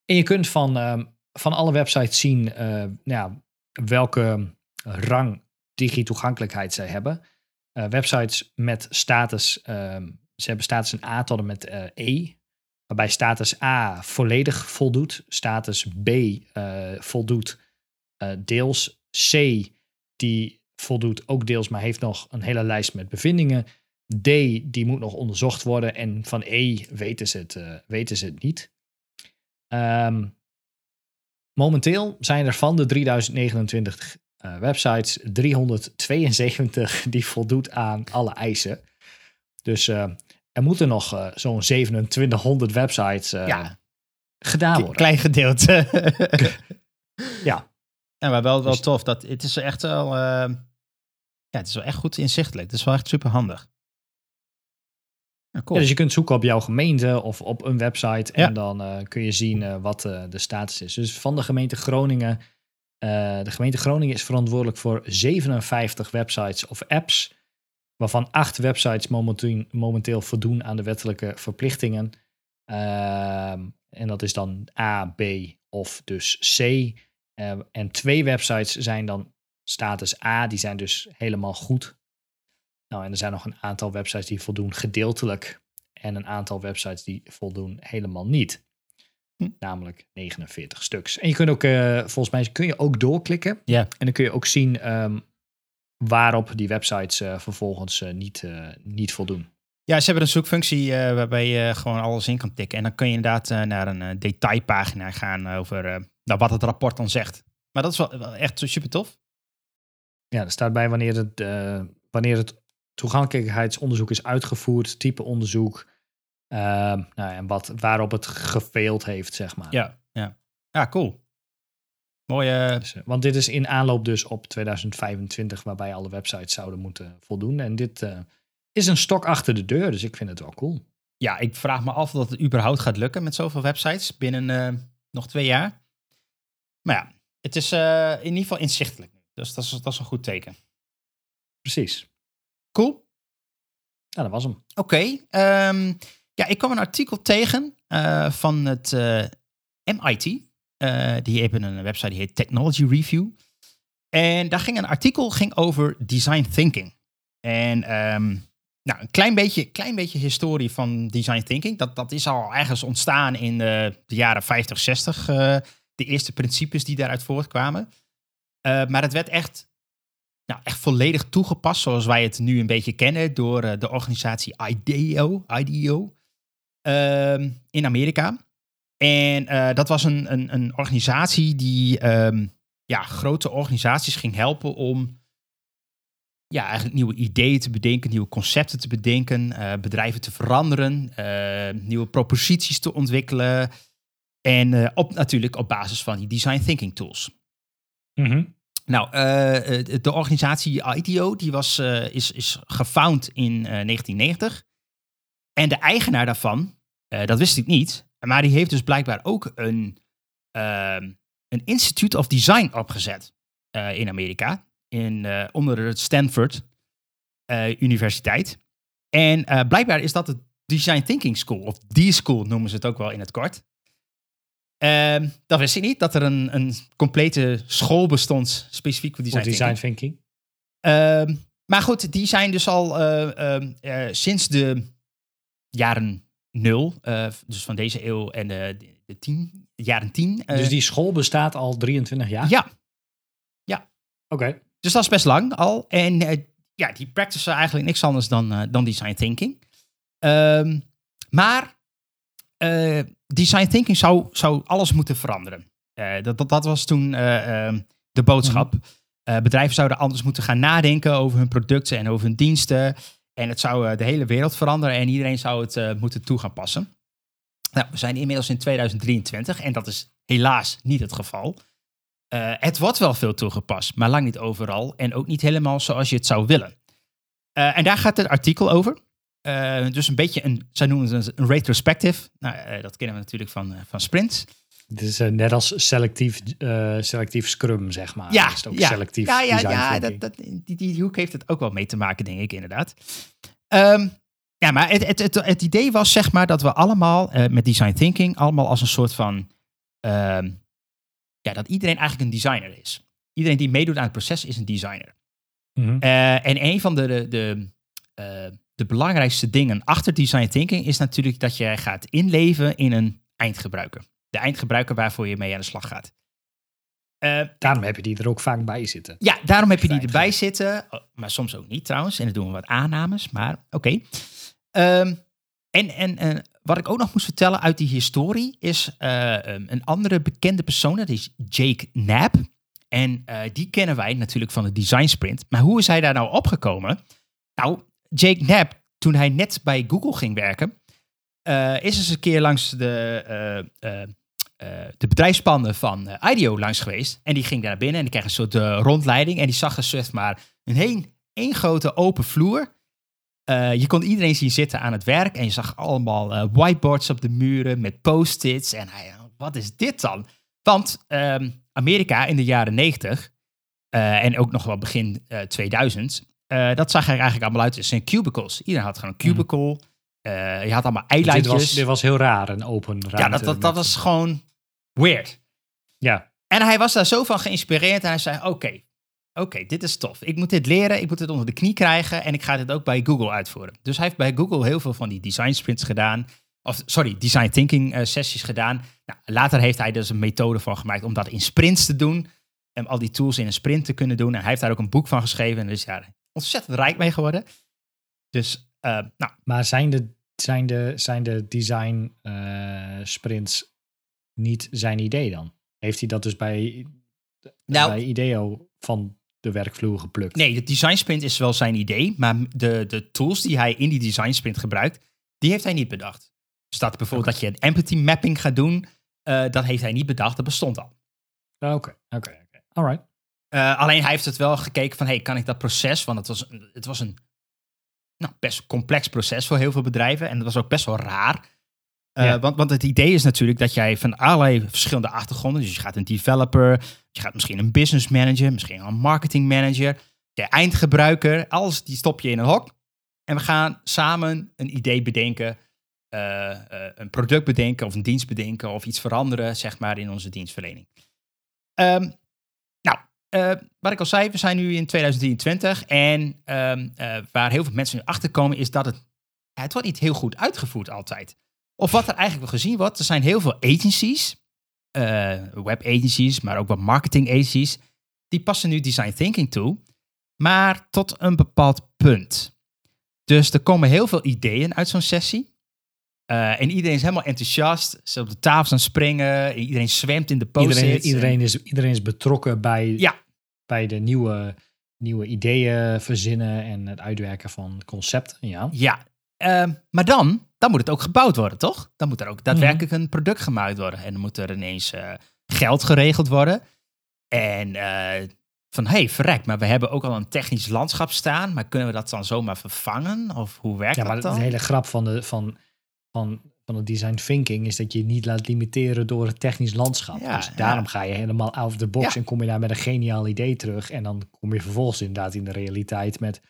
[SPEAKER 2] En je kunt van, um, van alle websites zien uh, nou ja, welke rang digitoegankelijkheid zij hebben. Uh, websites met status, um, ze hebben status een A tot en met uh, E, waarbij status A volledig voldoet, status B uh, voldoet deels, C die voldoet ook deels, maar heeft nog een hele lijst met bevindingen. D die moet nog onderzocht worden en van E weten ze het, weten ze het niet. Um, momenteel zijn er van de 3029 uh, websites 372 die voldoet aan alle eisen. Dus uh, er moeten nog zo'n 2700 websites ja. gedaan worden.
[SPEAKER 1] Klein gedeelte.
[SPEAKER 2] ja.
[SPEAKER 1] Ja, maar wel, wel dus, tof. Dat, het is echt wel, ja, het is wel echt goed inzichtelijk. Het is wel echt super handig.
[SPEAKER 2] Ja, cool. ja, dus je kunt zoeken op jouw gemeente of op een website en dan kun je zien wat de status is. Dus van de gemeente Groningen de gemeente Groningen is verantwoordelijk voor 57 websites of apps, waarvan acht websites momenteel, momenteel voldoen aan de wettelijke verplichtingen. Uh, en dat is dan A, B of dus C. Uh, en twee websites zijn dan status A, die zijn dus helemaal goed. Nou, en er zijn nog een aantal websites die voldoen gedeeltelijk en een aantal websites die voldoen helemaal niet. Hm. Namelijk 49 stuks. En je kunt ook, uh, volgens mij kun je ook doorklikken.
[SPEAKER 1] Ja.
[SPEAKER 2] En dan kun je ook zien um, waarop die websites uh, vervolgens niet, niet voldoen.
[SPEAKER 1] Ja, ze hebben een zoekfunctie waarbij je gewoon alles in kan tikken. En dan kun je inderdaad naar een detailpagina gaan over nou, wat het rapport dan zegt. Maar dat is wel, wel echt super tof.
[SPEAKER 2] Ja, er staat bij wanneer het, wanneer het toegankelijkheidsonderzoek is uitgevoerd, type onderzoek, uh, nou, en wat, waarop het gefaild heeft, zeg maar.
[SPEAKER 1] Ja, ja. ja cool. Mooie.
[SPEAKER 2] Dus, eh, want dit is in aanloop dus op 2025, waarbij alle websites zouden moeten voldoen. En dit uh, is een stok achter de deur, dus ik vind het wel cool.
[SPEAKER 1] Ja, ik vraag me af of het überhaupt gaat lukken met zoveel websites binnen nog twee jaar. Maar ja, het is in ieder geval inzichtelijk. Dus dat is, dat is een goed teken.
[SPEAKER 2] Precies.
[SPEAKER 1] Cool.
[SPEAKER 2] Ja, dat was hem.
[SPEAKER 1] Oké. Okay, um, ehm, ja, ik kwam een artikel tegen uh, van het uh, MIT. Die hebben een website die heet Technology Review. En daar ging een artikel ging over design thinking. En um, nou, een klein beetje, klein beetje historie van design thinking. Dat, dat is al ergens ontstaan in de, de jaren 50, 60. De eerste principes die daaruit voortkwamen. maar het werd echt nou, echt volledig toegepast zoals wij het nu een beetje kennen door de organisatie IDEO. IDEO. Ehm, in Amerika. En uh, dat was een, een, een organisatie die um, ja, grote organisaties ging helpen om ja, eigenlijk nieuwe ideeën te bedenken, nieuwe concepten te bedenken, bedrijven te veranderen, nieuwe proposities te ontwikkelen. En op, natuurlijk op basis van die design thinking tools.
[SPEAKER 2] Mm -hmm.
[SPEAKER 1] Nou, de organisatie ITO die was, is, is gefound in 1990. En de eigenaar daarvan, dat wist ik niet, maar die heeft dus blijkbaar ook een, uh, een Institute of Design opgezet in Amerika, in, eh, onder het Stanford Universiteit. En blijkbaar is dat de Design Thinking School, of D-School noemen ze het ook wel in het kort. Ehm, dat wist ik niet, dat er een, een complete school bestond specifiek voor design,
[SPEAKER 2] design thinking.
[SPEAKER 1] thinking. Ehm, maar goed, die zijn dus al sinds de jaren nul, uh, dus van deze eeuw en de, de, tien, de jaren tien.
[SPEAKER 2] Dus die school bestaat al 23 jaar?
[SPEAKER 1] Ja. Ja.
[SPEAKER 2] Oké.
[SPEAKER 1] Dus dat is best lang al. En ja, die practicen eigenlijk niks anders dan, dan design thinking. Um, maar design thinking zou, zou alles moeten veranderen. dat, dat, dat was toen ehm, de boodschap. Mm -hmm. bedrijven zouden anders moeten gaan nadenken over hun producten en over hun diensten. En het zou eh, de hele wereld veranderen en iedereen zou het moeten toe gaan passen. Nou, we zijn inmiddels in 2023 en dat is helaas niet het geval. Eh, het wordt wel veel toegepast, maar lang niet overal. En ook niet helemaal zoals je het zou willen. Eh, en daar gaat het artikel over. Eh, dus een beetje een, zij noemen het een retrospective. Nou, eh, dat kennen we natuurlijk van, eh, van sprints.
[SPEAKER 2] Het is net als selectief, selectief scrum, zeg maar.
[SPEAKER 1] Ja,
[SPEAKER 2] Is ook
[SPEAKER 1] ja,
[SPEAKER 2] selectief
[SPEAKER 1] ja, ja,
[SPEAKER 2] design
[SPEAKER 1] ja dat, dat, die, die hoek heeft het ook wel mee te maken, denk ik, inderdaad. Ehm, ja, maar het, het, het, het idee was zeg maar dat we allemaal met design thinking allemaal als een soort van... ehm, ja, dat iedereen eigenlijk een designer is. Iedereen die meedoet aan het proces is een designer.
[SPEAKER 2] Mhm.
[SPEAKER 1] En een van de, de, de, de belangrijkste dingen achter design thinking is natuurlijk dat je gaat inleven in een eindgebruiker. De eindgebruiker waarvoor je mee aan de slag gaat. Eh,
[SPEAKER 2] Daarom heb je die er ook vaak bij zitten.
[SPEAKER 1] ja, daarom heb je die erbij zitten. Oh, Maar soms ook niet trouwens. En dan doen we wat aannames. Maar oké. Ehm, en en eh, wat ik ook nog moest vertellen uit die historie is eh, um, een andere bekende persoon. Dat is Jake Knapp. En eh, die kennen wij natuurlijk van de Design Sprint. Maar hoe is hij daar nou opgekomen? Nou, Jake Knapp, toen hij net bij Google ging werken, eh, is eens een keer langs de, eh, de bedrijfspanden van IDEO langs geweest. En die ging daar binnen en die kreeg een soort rondleiding. En die zag dus zeg maar een heen, één grote open vloer. Je kon iedereen zien zitten aan het werk. En je zag allemaal whiteboards op de muren met post-its. En hij, wat is dit dan? Want ehm, Amerika in de jaren 90 eh, en ook nog wel begin eh 2000, eh, dat zag er eigenlijk allemaal uit als een cubicles. Iedereen had gewoon een cubicle. Eh, je had allemaal
[SPEAKER 2] Dit
[SPEAKER 1] eilandjes.
[SPEAKER 2] was, dit was heel raar, een open ruimte.
[SPEAKER 1] ja, dat, dat, was gewoon weird.
[SPEAKER 2] Ja,
[SPEAKER 1] En hij was daar zo van geïnspireerd en hij zei: Oké, oké, dit is tof. Ik moet dit leren, ik moet het onder de knie krijgen en ik ga dit ook bij Google uitvoeren. Dus hij heeft bij Google heel veel van die design sprints gedaan. Of sorry, design thinking eh, sessies gedaan. Nou, later heeft hij dus een methode van gemaakt om dat in sprints te doen. En al die tools in een sprint te kunnen doen. En hij heeft daar ook een boek van geschreven. En is daar ontzettend rijk mee geworden. Dus, eh, nou,
[SPEAKER 2] maar zijn de, zijn de, zijn de design eh, sprints niet zijn idee dan? Heeft hij dat dus bij,
[SPEAKER 1] Nou-
[SPEAKER 2] bij IDEO van de werkvloer geplukt?
[SPEAKER 1] Nee, de design sprint is wel zijn idee, maar de, de tools die hij in die design sprint gebruikt, die heeft hij niet bedacht. Dus dat bijvoorbeeld dat je een empathy mapping gaat doen, eh, dat heeft hij niet bedacht, dat bestond al.
[SPEAKER 2] Oké, oké, oké. Alright.
[SPEAKER 1] Eh, alleen hij heeft het wel gekeken van, hey, kan ik dat proces, want het was, het was een nou, best complex proces voor heel veel bedrijven en het was ook best wel raar. Eh,
[SPEAKER 2] Ja.
[SPEAKER 1] want, want het idee is natuurlijk dat jij van allerlei verschillende achtergronden, dus je gaat een developer, je gaat misschien een business manager, misschien een marketing manager, de eindgebruiker, alles die stop je in een hok. En we gaan samen een idee bedenken, eh, een product bedenken of een dienst bedenken of iets veranderen, zeg maar, in onze dienstverlening. Ehm, eh, wat ik al zei, we zijn nu in 2023 en ehm, eh, waar heel veel mensen nu achter komen is dat het, het wordt niet heel goed uitgevoerd altijd. Of wat er eigenlijk wel gezien wordt, er zijn heel veel agencies, eh, web agencies, maar ook wat marketing agencies, die passen nu design thinking toe, maar tot een bepaald punt. Dus er komen heel veel ideeën uit zo'n sessie. Eh, en iedereen is helemaal enthousiast. Ze op de tafel aan springen. Iedereen zwemt in de post
[SPEAKER 2] Iedereen, iedereen, is, iedereen is betrokken bij,
[SPEAKER 1] Ja.
[SPEAKER 2] bij de nieuwe, nieuwe ideeën verzinnen en het uitwerken van concepten. Ja.
[SPEAKER 1] Ja, ehm, maar dan, dan moet het ook gebouwd worden, toch? Dan moet er ook daadwerkelijk een product gemaakt worden. En dan moet er ineens eh, geld geregeld worden. En eh, van, hé, hey, verrek, maar we hebben ook al een technisch landschap staan. Maar kunnen we dat dan zomaar vervangen? Of hoe werkt
[SPEAKER 2] Ja, maar
[SPEAKER 1] dat
[SPEAKER 2] de
[SPEAKER 1] dan?
[SPEAKER 2] hele grap van, de, van, van, van het design thinking is dat je je niet laat limiteren door het technisch landschap.
[SPEAKER 1] Ja,
[SPEAKER 2] dus daarom
[SPEAKER 1] ja.
[SPEAKER 2] ga je helemaal out of the box
[SPEAKER 1] Ja.
[SPEAKER 2] en kom je daar met een geniaal idee terug. En dan kom je vervolgens inderdaad in de realiteit met...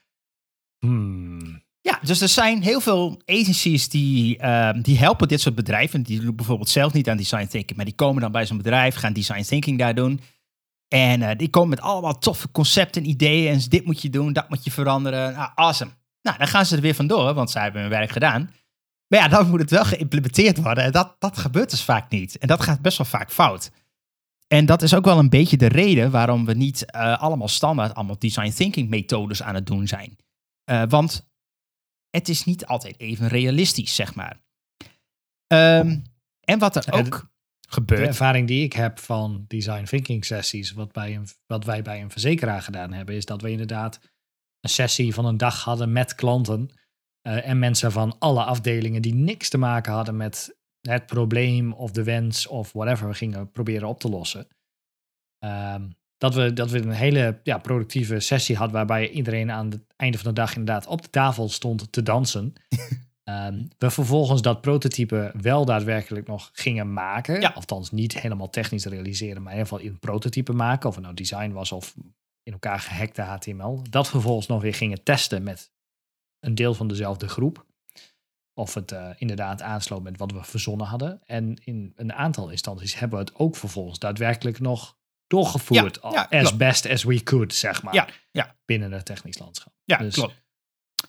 [SPEAKER 2] Hmm,
[SPEAKER 1] Ja, dus er zijn heel veel agencies die, ehm, die helpen dit soort bedrijven. Die doen bijvoorbeeld zelf niet aan design thinking, maar die komen dan bij zo'n bedrijf, gaan design thinking daar doen. En eh, die komen met allemaal toffe concepten, ideeën. En dit moet je doen, dat moet je veranderen. Nou, awesome. Nou, dan gaan ze er weer vandoor, want zij hebben hun werk gedaan. Maar ja, dan moet het wel geïmplementeerd worden. En dat, dat gebeurt dus vaak niet. En dat gaat best wel vaak fout. En dat is ook wel een beetje de reden waarom we niet eh, allemaal standaard allemaal design thinking methodes aan het doen zijn. Eh, want het is niet altijd even realistisch, zeg maar. Ehm, en wat er ook
[SPEAKER 2] de
[SPEAKER 1] gebeurt.
[SPEAKER 2] ervaring die ik heb van design thinking sessies, wat, bij een, wat wij bij een verzekeraar gedaan hebben, is dat we inderdaad een sessie van een dag hadden met klanten eh, en mensen van alle afdelingen die niks te maken hadden met het probleem of de wens of whatever we gingen proberen op te lossen. Ehm, dat, we, dat we een hele ja, productieve sessie hadden waarbij iedereen aan het einde van de dag inderdaad op de tafel stond te dansen. Ehm, we vervolgens dat prototype wel daadwerkelijk nog gingen maken.
[SPEAKER 1] Ja.
[SPEAKER 2] Althans, niet helemaal technisch realiseren, maar in ieder geval in prototype maken. Of het nou design was of in elkaar gehackte HTML. Dat vervolgens nog weer gingen testen met een deel van dezelfde groep. Of het eh, inderdaad aansloot met wat we verzonnen hadden. En in een aantal instanties hebben we het ook vervolgens daadwerkelijk nog doorgevoerd.
[SPEAKER 1] Ja, ja,
[SPEAKER 2] as best as we could, zeg maar.
[SPEAKER 1] Ja, ja.
[SPEAKER 2] Binnen het technisch landschap.
[SPEAKER 1] Ja,
[SPEAKER 2] Dus-
[SPEAKER 1] klopt.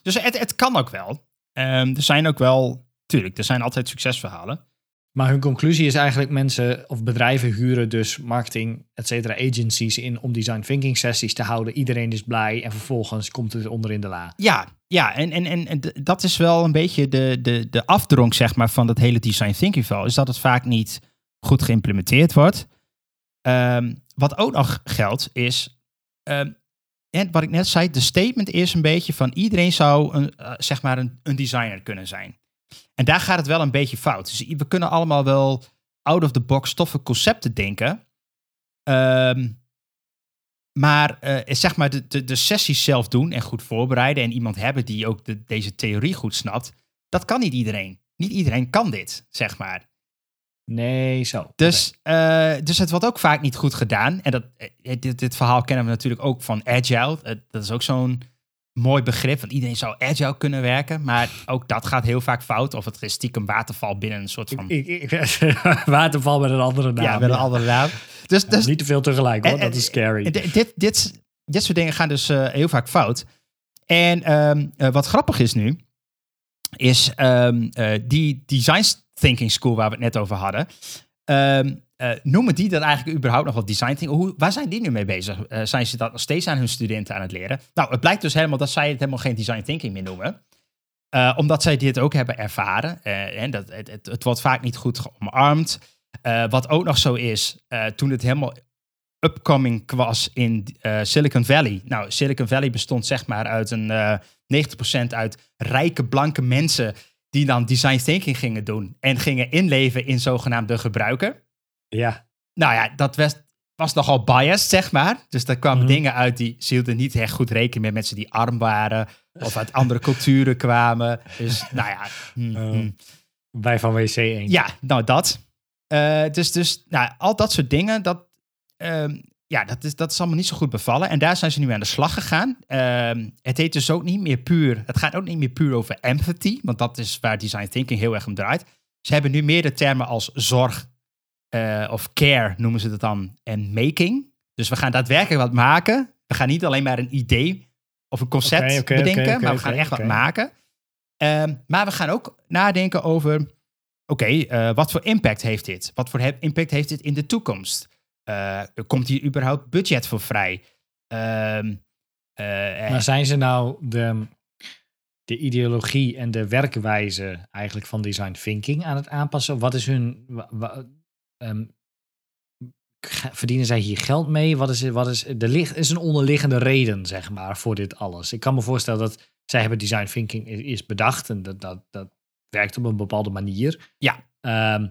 [SPEAKER 1] Dus het, het kan ook wel. Ehm, er zijn ook wel, tuurlijk, er zijn altijd succesverhalen.
[SPEAKER 2] Maar hun conclusie is eigenlijk mensen of bedrijven huren dus marketing, et cetera, agencies in om design thinking sessies te houden. Iedereen is blij en vervolgens komt het onder in de la.
[SPEAKER 1] Ja, ja en, en, en, dat is wel een beetje de, de, de afdronk zeg maar, van dat hele design thinking val. Is dat het vaak niet goed geïmplementeerd wordt. Ehm, wat ook nog geldt is, ehm, en wat ik net zei, de statement is een beetje van iedereen zou een, eh, zeg maar een, een designer kunnen zijn. En daar gaat het wel een beetje fout. Dus we kunnen allemaal wel out of the box toffe concepten denken. Ehm, maar eh, zeg maar de, de, de sessies zelf doen en goed voorbereiden en iemand hebben die ook de, deze theorie goed snapt, dat kan niet iedereen. Niet iedereen kan dit, zeg maar.
[SPEAKER 2] Nee, zo.
[SPEAKER 1] Dus, eh, dus het wordt ook vaak niet goed gedaan. En dat, eh, dit, dit verhaal kennen we natuurlijk ook van agile. Dat is ook zo'n mooi begrip, want iedereen zou agile kunnen werken. Maar ook dat gaat heel vaak fout. Of het is stiekem waterval binnen een soort van...
[SPEAKER 2] Ik, ik, ik- waterval met een andere naam.
[SPEAKER 1] ja, met een andere naam. Dus, dus
[SPEAKER 2] niet te veel tegelijk hoor,
[SPEAKER 1] En-
[SPEAKER 2] dat is scary.
[SPEAKER 1] Dit, dit, dit soort dingen gaan dus eh, heel vaak fout. En ehm, eh, wat grappig is nu, is ehm, eh, die design thinking school waar we het net over hadden. ehm, eh, noemen die dat eigenlijk überhaupt nog wel design thinking? Hoe, waar zijn die nu mee bezig? Eh, zijn ze dat nog steeds aan hun studenten aan het leren? Nou, het blijkt dus helemaal dat zij het helemaal geen design thinking meer noemen. Eh, omdat zij dit ook hebben ervaren. En dat, het, het, het wordt vaak niet goed omarmd. Eh, wat ook nog zo is, toen het helemaal upcoming was in Silicon Valley. Nou, Silicon Valley bestond zeg maar uit een eh 90% uit rijke blanke mensen die dan design thinking gingen doen en gingen inleven in zogenaamde gebruiker.
[SPEAKER 2] Ja.
[SPEAKER 1] Nou ja, dat was, was nogal biased, zeg maar. Dus daar kwamen
[SPEAKER 2] Mhm.
[SPEAKER 1] dingen uit die ze hielden niet echt goed rekening met mensen die arm waren of uit andere culturen kwamen. Dus nou ja, hm.
[SPEAKER 2] Wij van WC 1.
[SPEAKER 1] Ja, nou dat. Eh, dus dus nou, al dat soort dingen, dat, ehm, ja, dat, is, dat is allemaal niet zo goed bevallen. En daar zijn ze nu aan de slag gegaan. Ehm, het heet dus ook niet meer puur, het gaat ook niet meer puur over empathy, want dat is waar design thinking heel erg om draait. Ze hebben nu meer de termen als zorg eh, of care noemen ze dat dan en making. Dus we gaan daadwerkelijk wat maken. We gaan niet alleen maar een idee of een concept bedenken, maar we gaan echt wat maken. Ehm, maar we gaan ook nadenken over oké, eh, wat voor impact heeft dit? Wat voor he- impact heeft dit in de toekomst? Eh, komt hier überhaupt budget voor vrij? Ehm, eh,
[SPEAKER 2] Maar zijn ze nou de, de ideologie en de werkwijze eigenlijk van design thinking aan het aanpassen? Wat is hun. Ehm, verdienen zij hier geld mee? Wat is, wat is, er ligt, is een onderliggende reden, zeg maar, voor dit alles. Ik kan me voorstellen dat zij hebben design thinking is bedacht en dat, dat, dat werkt op een bepaalde manier.
[SPEAKER 1] Ja.
[SPEAKER 2] Ehm,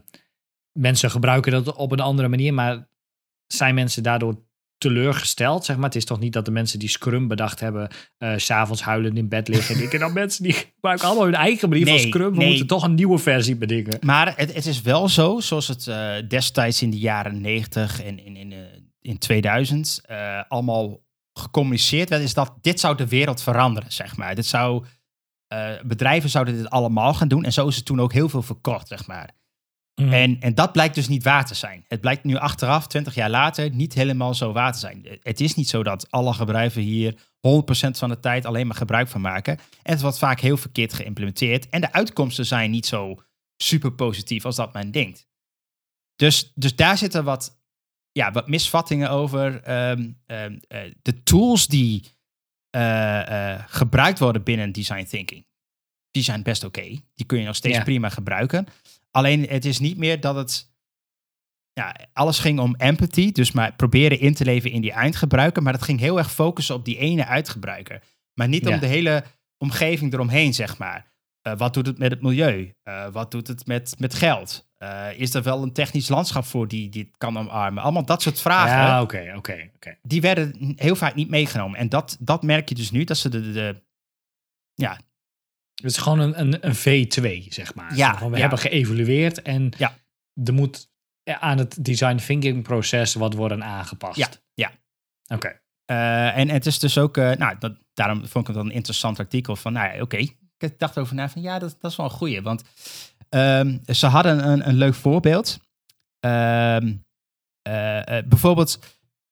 [SPEAKER 2] mensen gebruiken dat op een andere manier, maar zijn mensen daardoor teleurgesteld, zeg maar. Het is toch niet dat de mensen die Scrum bedacht hebben, eh, s s'avonds huilend in bed liggen. Ik ken dan mensen die gebruiken allemaal hun eigen manier van Scrum. We
[SPEAKER 1] nee.
[SPEAKER 2] moeten toch een nieuwe versie bedingen.
[SPEAKER 1] Maar het, het is wel zo, zoals het eh, destijds in de jaren 90 en in, in, eh, in 2000 eh, allemaal gecommuniceerd werd, is dat dit zou de wereld veranderen, zeg maar. Dit zou, bedrijven zouden dit allemaal gaan doen en zo is het toen ook heel veel verkocht, zeg maar.
[SPEAKER 2] Mhm.
[SPEAKER 1] En, en dat blijkt dus niet waar te zijn. Het blijkt nu achteraf, 20 jaar later, niet helemaal zo waar te zijn. Het is niet zo dat alle bedrijven hier 100% van de tijd alleen maar gebruik van maken. En het wordt vaak heel verkeerd geïmplementeerd. En de uitkomsten zijn niet zo super positief als dat men denkt. Dus, dus daar zitten wat, ja, wat misvattingen over. Ehm, ehm, eh, de tools die eh, eh, gebruikt worden binnen design thinking, die zijn best oké. Die kun je nog steeds
[SPEAKER 2] Ja.
[SPEAKER 1] prima gebruiken. Alleen het is niet meer dat het. Ja, alles ging om empathy, dus maar proberen in te leven in die eindgebruiker. Maar het ging heel erg focussen op die ene uitgebruiker. Maar niet
[SPEAKER 2] Ja.
[SPEAKER 1] om de hele omgeving eromheen, zeg maar. Eh, wat doet het met het milieu? Eh, wat doet het met, met geld? Eh, is er wel een technisch landschap voor die dit kan omarmen? Allemaal dat soort vragen.
[SPEAKER 2] Ja, oké, oké.
[SPEAKER 1] Die werden heel vaak niet meegenomen. En dat, dat merk je dus nu, dat ze de, de, ja,
[SPEAKER 2] Het is gewoon een, een, een V2, zeg maar.
[SPEAKER 1] Ja,
[SPEAKER 2] we
[SPEAKER 1] ja.
[SPEAKER 2] hebben geëvalueerd en
[SPEAKER 1] Ja.
[SPEAKER 2] er moet aan het design thinking proces wat worden aangepast.
[SPEAKER 1] Ja, ja.
[SPEAKER 2] Oké.
[SPEAKER 1] Eh, en het is dus ook, eh, nou, dat, daarom vond ik het een interessant artikel van, nou ja, oké. Ik dacht over na van, ja, dat, dat is wel een goeie. Want ehm, ze hadden een, een leuk voorbeeld. Ehm, eh, eh, bijvoorbeeld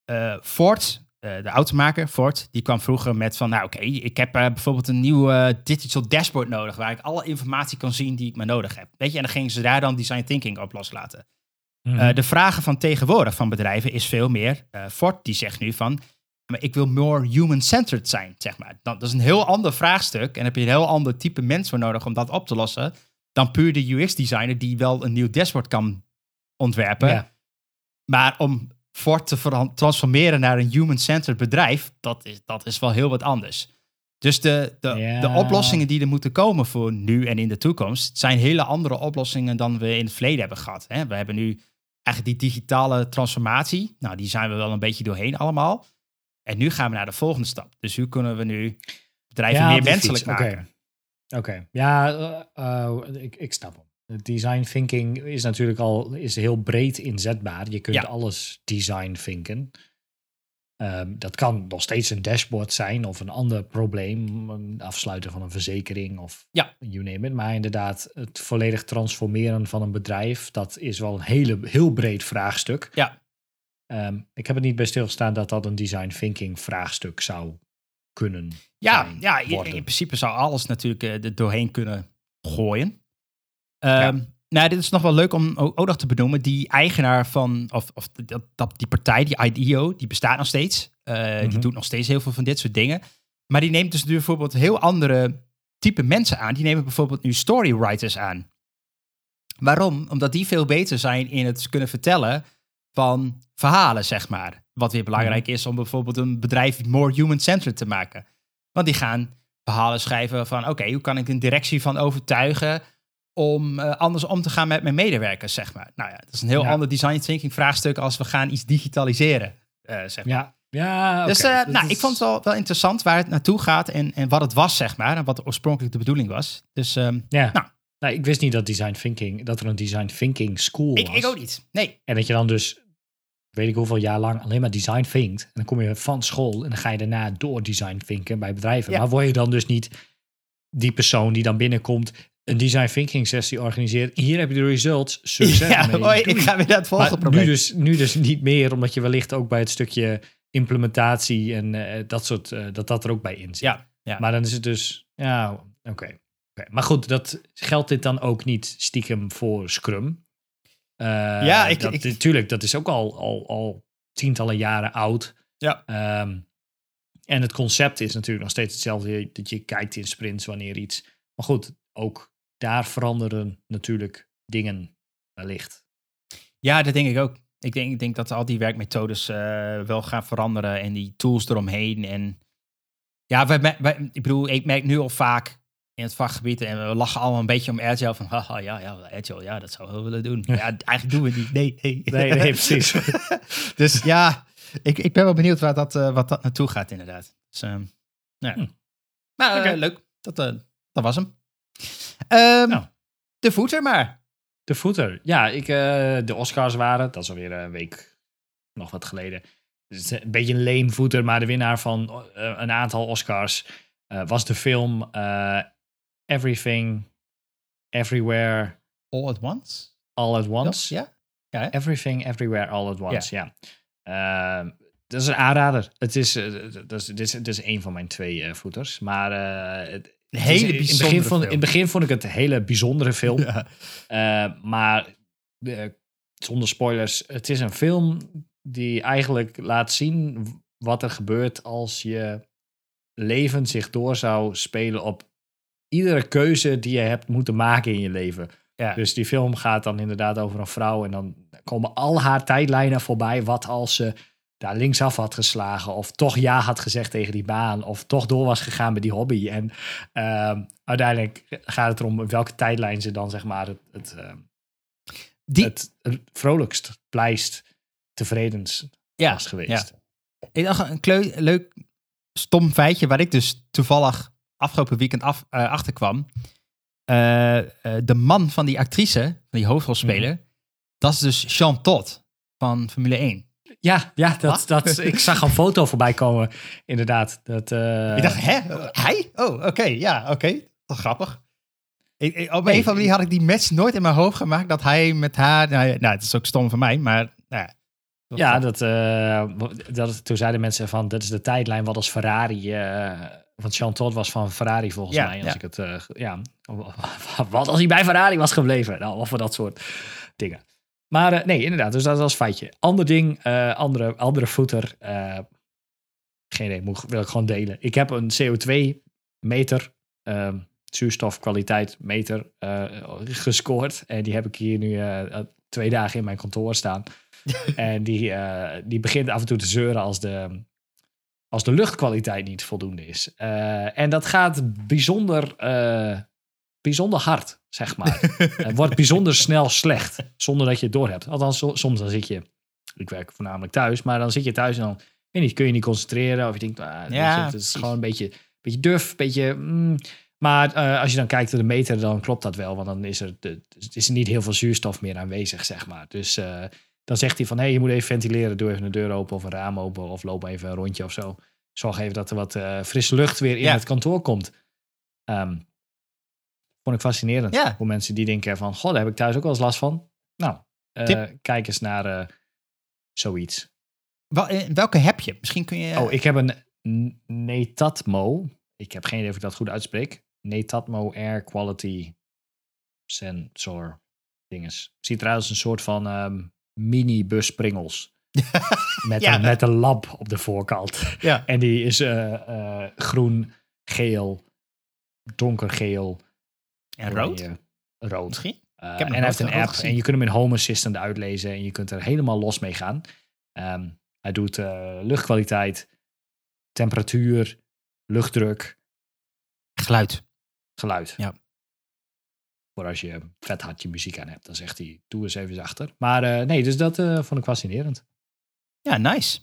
[SPEAKER 1] eh, Ford, eh, de automaker Ford, die kwam vroeger met van, nou oké, ik heb eh, bijvoorbeeld een nieuw eh, digital dashboard nodig, waar ik alle informatie kan zien die ik maar nodig heb. Weet je, en dan gingen ze daar dan design thinking op loslaten. Eh, de vragen van tegenwoordig van bedrijven is veel meer. Ford die zegt nu van, maar ik wil more human-centered zijn, zeg maar. Dan, dat is een heel ander vraagstuk en heb je een heel ander type mens voor nodig om dat op te lossen dan puur de UX-designer die wel een nieuw dashboard kan ontwerpen.
[SPEAKER 2] Ja.
[SPEAKER 1] Maar om Ford te transformeren naar een human-centered bedrijf, dat is, dat is wel heel wat anders. Dus de, de,
[SPEAKER 2] Ja.
[SPEAKER 1] de oplossingen die er moeten komen voor nu en in de toekomst, zijn hele andere oplossingen dan we in het verleden hebben gehad. Hè? We hebben nu eigenlijk die digitale transformatie. Nou, die zijn we wel een beetje doorheen allemaal. En nu gaan we naar de volgende stap. Dus hoe kunnen we nu bedrijven
[SPEAKER 2] Ja,
[SPEAKER 1] meer menselijk
[SPEAKER 2] oké.
[SPEAKER 1] maken?
[SPEAKER 2] Oké, ja, eh, eh, ik, ik snap hem. Het Design thinking is natuurlijk al is heel breed inzetbaar. Je kunt
[SPEAKER 1] Ja.
[SPEAKER 2] alles design thinken. Ehm, dat kan nog steeds een dashboard zijn of een ander probleem, een afsluiten van een verzekering of
[SPEAKER 1] Ja.
[SPEAKER 2] you name it. Maar inderdaad, het volledig transformeren van een bedrijf, dat is wel een hele, heel breed vraagstuk.
[SPEAKER 1] Ja.
[SPEAKER 2] Ehm, ik heb er niet bij stilgestaan dat dat een design thinking vraagstuk zou kunnen
[SPEAKER 1] Ja,
[SPEAKER 2] zijn,
[SPEAKER 1] ja in, in principe zou alles natuurlijk eh, er doorheen kunnen gooien. Ehm, Nou, dit is nog wel leuk om ook nog te benoemen. Die eigenaar van, of, of dat, dat, die partij, die IDEO, die bestaat nog steeds. Eh, Die
[SPEAKER 2] Mhm.
[SPEAKER 1] doet nog steeds heel veel van dit soort dingen. Maar die neemt dus nu bijvoorbeeld heel andere type mensen aan. Die nemen bijvoorbeeld nu storywriters aan. Waarom? Omdat die veel beter zijn in het kunnen vertellen van verhalen, zeg maar. Wat weer belangrijk is om bijvoorbeeld een bedrijf more human-centered te maken. Want die gaan verhalen schrijven van... oké, hoe kan ik een directie van overtuigen... om eh, anders om te gaan met mijn medewerkers, zeg maar. Nou ja, dat is een heel
[SPEAKER 2] Ja.
[SPEAKER 1] ander design thinking vraagstuk... als we gaan iets digitaliseren, eh, zeg maar.
[SPEAKER 2] Ja, ja
[SPEAKER 1] Dus eh, nou,
[SPEAKER 2] is-
[SPEAKER 1] ik vond het wel, wel interessant waar het naartoe gaat... En, en wat het was, zeg maar. En wat oorspronkelijk de bedoeling was. Dus ehm,
[SPEAKER 2] Ja.
[SPEAKER 1] Nou.
[SPEAKER 2] Nou, ik wist niet dat design thinking, dat er een design thinking school
[SPEAKER 1] ik,
[SPEAKER 2] was.
[SPEAKER 1] ik ook niet. Nee.
[SPEAKER 2] En dat je dan dus, weet ik hoeveel jaar lang, alleen maar design thinkt. En dan kom je van school en dan ga je daarna door design thinken bij bedrijven.
[SPEAKER 1] Ja.
[SPEAKER 2] Maar word je dan dus niet die persoon die dan binnenkomt, design thinking sessie organiseert. Hier heb je de results. Succes
[SPEAKER 1] Ja,
[SPEAKER 2] mee.
[SPEAKER 1] hoi, ik ga weer naar het volgende
[SPEAKER 2] Maar
[SPEAKER 1] probleem.
[SPEAKER 2] nu dus, nu dus niet meer, omdat je wellicht ook bij het stukje implementatie en eh, dat soort, eh, dat dat er ook bij in zit.
[SPEAKER 1] Ja, ja.
[SPEAKER 2] Maar dan is het dus, ja, oké. Oké. Maar goed, dat geldt dit dan ook niet stiekem voor Scrum? Eh,
[SPEAKER 1] Ja, ik-
[SPEAKER 2] dat,
[SPEAKER 1] ik-
[SPEAKER 2] dat is ook al, al, al tientallen jaren oud.
[SPEAKER 1] Ja.
[SPEAKER 2] Ehm, en het concept is natuurlijk nog steeds hetzelfde, dat je kijkt in sprints wanneer iets. Maar goed, ook daar veranderen natuurlijk dingen wellicht.
[SPEAKER 1] Ja, dat denk ik ook. Ik denk, ik denk dat al die werkmethodes eh, wel gaan veranderen en die tools eromheen. En ja, wij, wij- wij- ik bedoel, ik merk nu al vaak in het vakgebied en we lachen allemaal een beetje om Agile van, haha, ja, ja, Agile, ja, dat zou we willen doen. Maar ja, eigenlijk doen we het niet. Nee, nee.
[SPEAKER 2] Nee, nee, precies.
[SPEAKER 1] dus ja, ik, ik ben wel benieuwd waar dat, eh, wat dat naartoe gaat inderdaad. Dus, ehm, ja.
[SPEAKER 2] Hm.
[SPEAKER 1] Maar eh,
[SPEAKER 2] Oké.
[SPEAKER 1] leuk, dat, eh, dat was hem. Ehm,
[SPEAKER 2] Nou.
[SPEAKER 1] De voeter maar.
[SPEAKER 2] De footer. Ja, ik, eh, de Oscars waren, dat is alweer een week nog wat geleden. Is een beetje een lame footer, maar de winnaar van eh, een aantal Oscars eh, was de film eh, Everything, Everywhere,
[SPEAKER 1] All at once?
[SPEAKER 2] All at Once.
[SPEAKER 1] Ja?
[SPEAKER 2] Everything, Everywhere, All at Once, ja. Ehm, dat is een aanrader. Het is, dat is, dit, is, dit is een van mijn twee voeters. Maar eh, het,
[SPEAKER 1] Een
[SPEAKER 2] het is-
[SPEAKER 1] hele
[SPEAKER 2] in, begin vond,
[SPEAKER 1] film.
[SPEAKER 2] in het begin vond ik het een hele bijzondere film.
[SPEAKER 1] Ja.
[SPEAKER 2] Eh, maar eh, zonder spoilers, het is een film die eigenlijk laat zien wat er gebeurt als je leven zich door zou spelen op iedere keuze die je hebt moeten maken in je leven.
[SPEAKER 1] Ja.
[SPEAKER 2] Dus die film gaat dan inderdaad over een vrouw en dan komen al haar tijdlijnen voorbij. Wat als ze daar linksaf had geslagen of toch ja had gezegd tegen die baan of toch door was gegaan met die hobby. En ehm, uiteindelijk gaat het erom welke tijdlijn ze dan zeg maar het, het, ehm,
[SPEAKER 1] Die-
[SPEAKER 2] het vrolijkst, blijst, tevredenst
[SPEAKER 1] Ja,
[SPEAKER 2] was geweest.
[SPEAKER 1] Ik dacht een kleu- leuk stom feitje waar ik dus toevallig afgelopen weekend af, eh, achterkwam. Eh, eh, de man van die actrice, van die hoofdrolspeler, dat is dus Jean Todt van Formule 1.
[SPEAKER 2] Ja, ja dat,
[SPEAKER 1] Wat?
[SPEAKER 2] dat, ik zag een foto voorbij komen, inderdaad. Dat, eh,
[SPEAKER 1] ik dacht, hè? Hij? Oh, oké, ja, oké. Dat grappig. Ik, ik- op
[SPEAKER 2] Nee.
[SPEAKER 1] een andere manier had ik die match nooit in mijn hoofd gemaakt dat hij met haar. Nou, nou het is ook stom van mij, maar. Nou, ja.
[SPEAKER 2] Ja, dat, eh, dat, toen zeiden mensen van, dat is de tijdlijn wat als Ferrari... eh want Jean Todt was van Ferrari volgens
[SPEAKER 1] Ja,
[SPEAKER 2] mij. Als
[SPEAKER 1] ja.
[SPEAKER 2] ik het, ja, wat als hij bij Ferrari was gebleven? Nou, of voor dat soort dingen. Maar eh, nee, inderdaad, dus dat was feitje. Ander ding, eh, andere, andere footer. eh, geen idee, moet, wil ik gewoon delen. Ik heb een CO2-meter, ehm zuurstofkwaliteit meter gescoord. En die heb ik hier nu twee dagen in mijn kantoor staan. en die, die begint af en toe te zeuren als de, als de luchtkwaliteit niet voldoende is. En dat gaat bijzonder, bijzonder hard, zeg maar. Het wordt bijzonder snel slecht, zonder dat je het doorhebt. Althans, so- soms dan zit je... Ik werk voornamelijk thuis, maar dan zit je thuis en dan weet niet, kun je niet concentreren. Of je denkt, ah,
[SPEAKER 1] Ja,
[SPEAKER 2] het is gewoon een beetje, beetje duf, een beetje... mm. maar eh, als je dan kijkt naar de meter, dan klopt dat wel. Want dan is er, de, is er niet heel veel zuurstof meer aanwezig, zeg maar. Dus eh, dan zegt hij van, hé, hey, je moet even ventileren. Doe even een deur open of een raam open of loop even een rondje of zo. Zorg even dat er wat eh, frisse lucht weer in
[SPEAKER 1] Ja.
[SPEAKER 2] het kantoor komt. Ehm, vond ik fascinerend.
[SPEAKER 1] Ja.
[SPEAKER 2] Voor mensen die denken van, goh, daar heb ik thuis ook wel eens last van. Nou, eh, kijk eens naar eh, zoiets.
[SPEAKER 1] Wel, eh, welke heb je? Misschien kun je.
[SPEAKER 2] Oh, ik heb een Netatmo. Ik heb geen idee of ik dat goed uitspreek. Netatmo Air Quality Sensor dinges. Ziet eruit als een soort van ehm, mini bus Pringles. met,
[SPEAKER 1] Ja.
[SPEAKER 2] een, met een lamp op de voorkant.
[SPEAKER 1] ja.
[SPEAKER 2] En die is groen, geel, donkergeel.
[SPEAKER 1] En rood?
[SPEAKER 2] oranje, Rood.
[SPEAKER 1] Misschien?
[SPEAKER 2] Uh,
[SPEAKER 1] hem
[SPEAKER 2] en hij heeft een app en je kunt hem in Home Assistant uitlezen en je kunt er helemaal los mee gaan. Ehm, hij doet eh, luchtkwaliteit, temperatuur, luchtdruk,
[SPEAKER 1] Geluid.
[SPEAKER 2] geluid.
[SPEAKER 1] Ja.
[SPEAKER 2] Voor als je vet hard je muziek aan hebt, dan zegt hij, doe eens even zachter. Maar eh, nee, dus dat eh, vond ik fascinerend.
[SPEAKER 1] Ja, nice.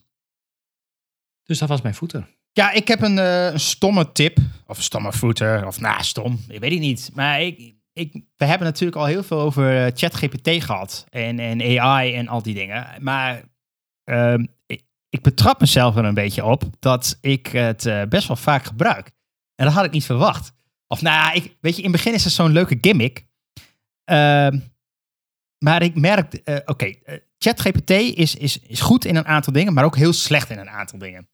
[SPEAKER 2] Dus dat was mijn voeten.
[SPEAKER 1] Ja, ik heb een, eh, een stomme tip. Of een stomme footer. Of nou, stom. Ik weet het niet. Maar ik, ik, we hebben natuurlijk al heel veel over eh, ChatGPT gehad. En, en AI en al die dingen. Maar ehm, ik, ik betrap mezelf er een beetje op dat ik het eh, best wel vaak gebruik. En dat had ik niet verwacht. Of nou ik, weet je, in het begin is het zo'n leuke gimmick. Ehm, maar ik merk, oké, ChatGPT is, is, is goed in een aantal dingen, maar ook heel slecht in een aantal dingen.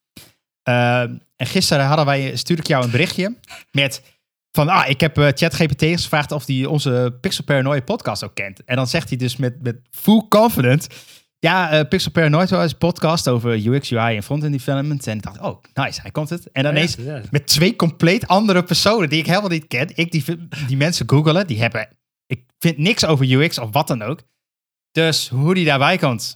[SPEAKER 1] Ehm, en gisteren hadden wij, stuurde ik jou een berichtje met van, ah, ik heb eh, ChatGPT gevraagd of hij onze Pixel Paranoia podcast ook kent. En dan zegt hij dus met, met full confident, ja, eh, Pixel Paranoia is een podcast over UX, UI en frontend development. En ik dacht, oh, nice, hij komt het. En dan ineens
[SPEAKER 2] Ja,
[SPEAKER 1] met twee compleet andere personen die ik helemaal niet ken. Ik die, die mensen googelen, die hebben, ik vind niks over UX of wat dan ook. Dus hoe die daarbij komt,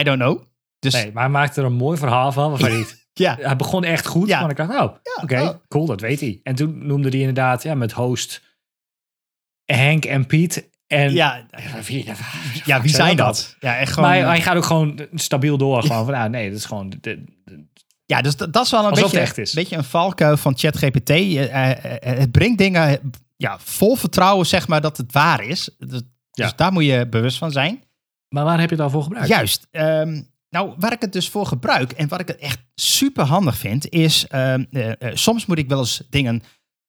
[SPEAKER 1] I don't know. Dus
[SPEAKER 2] Nee, maar hij maakte er een mooi verhaal van. Waarvan hij,
[SPEAKER 1] ja,
[SPEAKER 2] hij begon echt goed,
[SPEAKER 1] Ja.
[SPEAKER 2] maar ik dacht, oh, oké,
[SPEAKER 1] oh.
[SPEAKER 2] cool, dat weet hij. En toen noemde hij inderdaad ja, met host Henk en Piet. En
[SPEAKER 1] ja,
[SPEAKER 2] wie,
[SPEAKER 1] ja, wie zijn dat? Ja, echt gewoon.
[SPEAKER 2] Maar hij, hij gaat ook gewoon stabiel door. Gewoon van, ah, nee, dat is gewoon... de- de-
[SPEAKER 1] ja, dus dat, dat is wel een beetje,
[SPEAKER 2] echt is.
[SPEAKER 1] beetje een valkuil van ChatGPT. Eh, eh, eh, het brengt dingen ja, vol vertrouwen, zeg maar, dat het waar is. Dus,
[SPEAKER 2] Ja.
[SPEAKER 1] dus daar moet je bewust van zijn.
[SPEAKER 2] maar waar heb je het al voor gebruikt?
[SPEAKER 1] Juist. Ehm, nou, waar ik het dus voor gebruik en wat ik het echt super handig vind, is ehm, eh, eh, soms moet ik wel eens dingen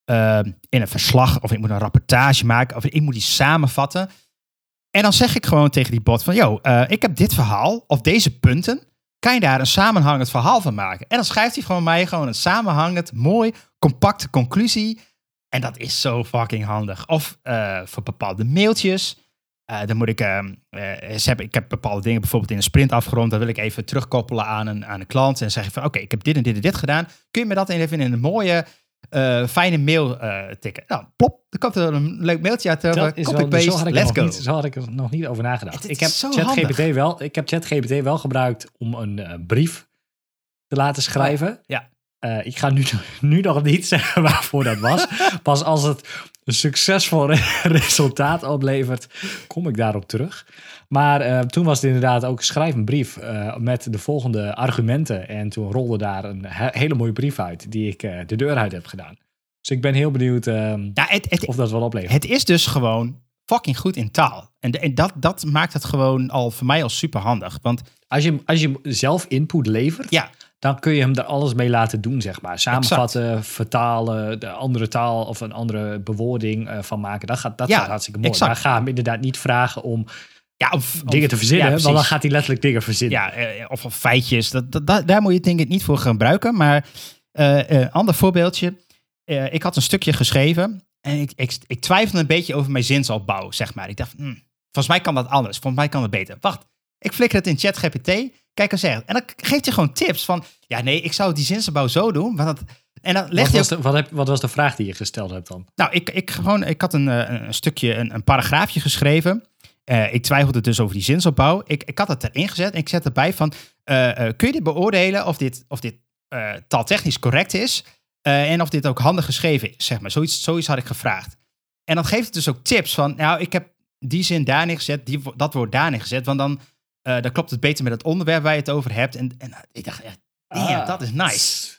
[SPEAKER 1] ehm, in een verslag of ik moet een rapportage maken of ik moet die samenvatten. En dan zeg ik gewoon tegen die bot van, yo, eh, ik heb dit verhaal of deze punten. Kan je daar een samenhangend verhaal van maken? En dan schrijft hij gewoon mij gewoon een samenhangend, mooi, compacte conclusie. En dat is zo fucking handig. Of voor bepaalde mailtjes. Eh, dan moet ik, ehm, eh, ik heb bepaalde dingen bijvoorbeeld in een sprint afgerond. Dan wil ik even terugkoppelen aan een, aan een klant. En zeg ik van, oké, ik heb dit en dit en dit gedaan. Kun je me dat even in een mooie, eh, fijne mail tikken? Nou, plop, dan komt er een leuk mailtje uit.
[SPEAKER 2] Dat is wel, zo,
[SPEAKER 1] Copy-paste,
[SPEAKER 2] had ik er
[SPEAKER 1] let's
[SPEAKER 2] nog
[SPEAKER 1] go.
[SPEAKER 2] niet, zo had ik er nog niet over nagedacht.
[SPEAKER 1] Het
[SPEAKER 2] ik heb ChatGPT wel, ik heb ChatGPT wel gebruikt om een brief te laten schrijven.
[SPEAKER 1] ja.
[SPEAKER 2] Eh, ik ga nu, nu nog niet zeggen waarvoor dat was. Pas als het een succesvol re- resultaat oplevert, kom ik daarop terug. Maar eh, toen was het inderdaad ook schrijf een brief eh, met de volgende argumenten. En toen rolde daar een he- hele mooie brief uit die ik de deur uit heb gedaan. Dus ik ben heel benieuwd
[SPEAKER 1] Ja, het, het,
[SPEAKER 2] of dat wel oplevert.
[SPEAKER 1] het is dus gewoon fucking goed in taal. En, de- en dat, dat maakt het gewoon al voor mij al super handig. Want
[SPEAKER 2] Als je, als je zelf input levert,
[SPEAKER 1] ja,
[SPEAKER 2] dan kun je hem er alles mee laten doen, zeg maar. Samenvatten, vertalen, de andere taal of een andere bewoording eh, van maken. Dat gaat, dat
[SPEAKER 1] Ja,
[SPEAKER 2] gaat hartstikke mooi.
[SPEAKER 1] exact.
[SPEAKER 2] Maar ga hem inderdaad niet vragen om
[SPEAKER 1] ja of,
[SPEAKER 2] dingen
[SPEAKER 1] of-
[SPEAKER 2] te verzinnen,
[SPEAKER 1] ja,
[SPEAKER 2] want dan gaat hij letterlijk dingen verzinnen.
[SPEAKER 1] Ja, eh, of, of feitjes. Dat, dat, dat- daar moet je het denk ik niet voor gebruiken. Maar eh, een ander voorbeeldje. Eh, ik had een stukje geschreven. En ik, ik, ik twijfelde een beetje over mijn zinsopbouw, zeg maar. Ik dacht, hm, volgens mij kan dat anders. Volgens mij kan het beter. Wacht, ik flikker het in ChatGPT. Kijk eens. En dan geeft je gewoon tips van... Ja, nee, ik zou die zinsopbouw zo doen. Want dat, en dan
[SPEAKER 2] Wat
[SPEAKER 1] legt hij
[SPEAKER 2] was, de, wat, heb, wat was de vraag die je gesteld hebt dan?
[SPEAKER 1] nou, ik, ik, gewoon, ik had een, eh, een stukje, een, een paragraafje geschreven. Eh, ik twijfelde dus over die zinsopbouw. Ik, ik had het erin gezet en ik zet erbij van... eh, kun je dit beoordelen of dit, of dit taaltechnisch correct is? en of dit ook handig geschreven is, zeg maar. Zoiets, zoiets had ik gevraagd. En dan geeft het dus ook tips van... Nou, ik heb die zin daar neergezet, die, dat woord daar neergezet. Want dan, eh, dan klopt het beter met het onderwerp waar je het over hebt. En, en ik dacht echt, damn,
[SPEAKER 2] Ah.
[SPEAKER 1] dat is nice.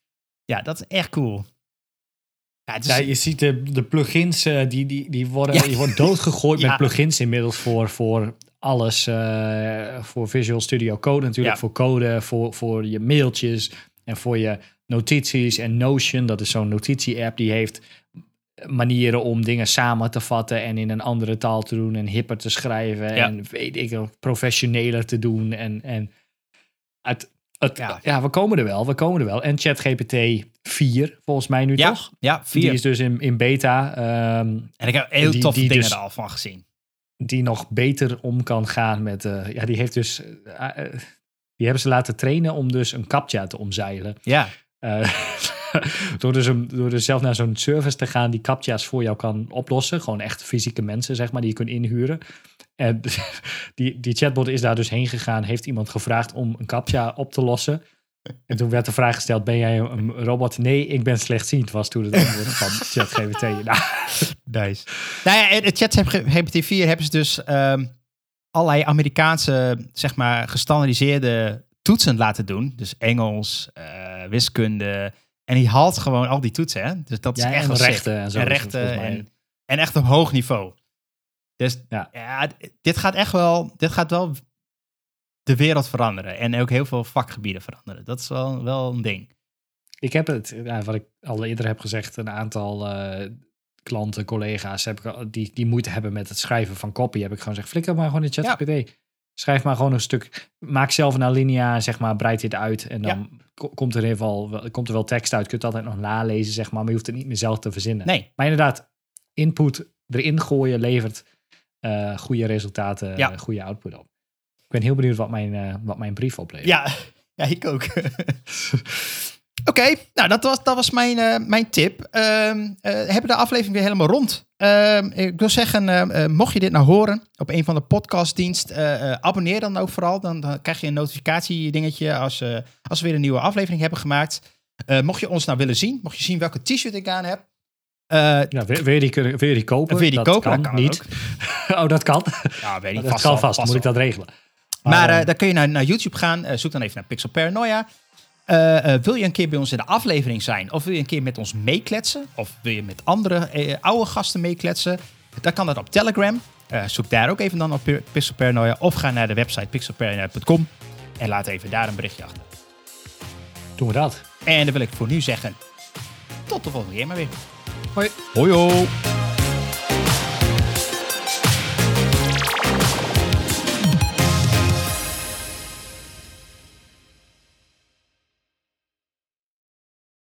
[SPEAKER 1] Ja, dat is echt cool. Ja, het is,
[SPEAKER 2] Ja, je ziet de, de plugins, eh, die, die, die worden,
[SPEAKER 1] Ja.
[SPEAKER 2] die worden doodgegooid met plugins inmiddels voor, voor alles. eh, voor Visual Studio Code natuurlijk, voor code, voor, voor je mailtjes en voor je notities. En Notion, dat is zo'n notitie-app, die heeft manieren om dingen samen te vatten en in een andere taal te doen en hipper te schrijven
[SPEAKER 1] Ja.
[SPEAKER 2] en weet ik professioneler te doen. En, en het, het,
[SPEAKER 1] Ja.
[SPEAKER 2] ja. we komen er wel, we komen er wel. En ChatGPT 4, volgens mij nu
[SPEAKER 1] ja,
[SPEAKER 2] toch?
[SPEAKER 1] ja, vier.
[SPEAKER 2] Die is dus in, in beta, ehm,
[SPEAKER 1] En ik heb heel
[SPEAKER 2] Die-
[SPEAKER 1] toffe
[SPEAKER 2] die
[SPEAKER 1] dingen
[SPEAKER 2] dus-
[SPEAKER 1] er al van gezien.
[SPEAKER 2] die nog beter om kan gaan met... eh, ja, die heeft dus... eh, eh, die hebben ze laten trainen om dus een captcha te omzeilen.
[SPEAKER 1] Ja,
[SPEAKER 2] door, dus een, door dus zelf naar zo'n service te gaan die captcha's voor jou kan oplossen. Gewoon echt fysieke mensen, zeg maar, die je kunt inhuren. En die, die chatbot is daar dus heen gegaan, heeft iemand gevraagd om een captcha op te lossen. En toen werd de vraag gesteld, ben jij een robot? Nee, ik ben slechtziend, was toen het antwoord van ChatGPT. Nou,
[SPEAKER 1] nice. Nou ja, het ChatGPT 4 hebben ze dus ehm, allerlei Amerikaanse, zeg maar, gestandardiseerde toetsen laten doen. Dus Engels, eh, wiskunde. En die haalt gewoon al die toetsen, hè? Dus dat is echt
[SPEAKER 2] en rechten en zo.
[SPEAKER 1] En
[SPEAKER 2] het
[SPEAKER 1] rechten en, en echt op hoog niveau. Dus
[SPEAKER 2] Ja.
[SPEAKER 1] ja, dit gaat echt wel, dit gaat wel de wereld veranderen. En ook heel veel vakgebieden veranderen. Dat is wel, wel een ding.
[SPEAKER 2] Ik heb het, ja, wat ik al eerder heb gezegd, een aantal eh, klanten, collega's heb ik, die, die moeite hebben met het schrijven van copy. Heb ik gewoon gezegd, flikker maar gewoon in ChatGPT. Schrijf maar gewoon een stuk, maak zelf een alinea, zeg maar, breid dit uit. En dan ko- komt er in ieder geval wel- komt er wel tekst uit. Je kunt het altijd nog nalezen, zeg maar, maar je hoeft het niet meer zelf te verzinnen.
[SPEAKER 1] Nee,
[SPEAKER 2] Maar inderdaad, input erin gooien levert eh, goede resultaten,
[SPEAKER 1] Ja.
[SPEAKER 2] eh, goede output op. Ik ben heel benieuwd wat mijn, eh, wat mijn brief oplevert.
[SPEAKER 1] Ja, ja ik ook. Oké, nou dat was, dat was mijn, mijn tip. Ehm eh, hebben de aflevering weer helemaal rond. Ehm, ik wil zeggen, eh, eh, mocht je dit nou horen op een van de podcastdienst, eh, abonneer dan ook vooral. Dan, dan krijg je een notificatiedingetje als, eh, als we weer een nieuwe aflevering hebben gemaakt. Mocht je ons nou willen zien, mocht je zien welke t-shirt ik aan heb.
[SPEAKER 2] Ja, je die, je die kopen?
[SPEAKER 1] wil je die
[SPEAKER 2] dat
[SPEAKER 1] kopen?
[SPEAKER 2] Kan,
[SPEAKER 1] Dat kan
[SPEAKER 2] niet. oh, dat kan.
[SPEAKER 1] ja, weet ik
[SPEAKER 2] dat
[SPEAKER 1] vast
[SPEAKER 2] kan vast. Moet ik dat regelen?
[SPEAKER 1] Maar
[SPEAKER 2] eh,
[SPEAKER 1] dan kun je naar, naar YouTube gaan. Zoek dan even naar Pixel Paranoia. Eh, eh, wil je een keer bij ons in de aflevering zijn? Of wil je een keer met ons meekletsen? Of wil je met andere eh, oude gasten meekletsen? Dan kan dat op Telegram. Zoek daar ook even dan op Pi- Pixel Paranoia. Of ga naar de website pixelparanoia.com. En laat even daar een berichtje achter.
[SPEAKER 2] doen we dat.
[SPEAKER 1] En dan wil ik voor nu zeggen... Tot de volgende keer maar weer.
[SPEAKER 2] Hoi.
[SPEAKER 1] Hoi ho!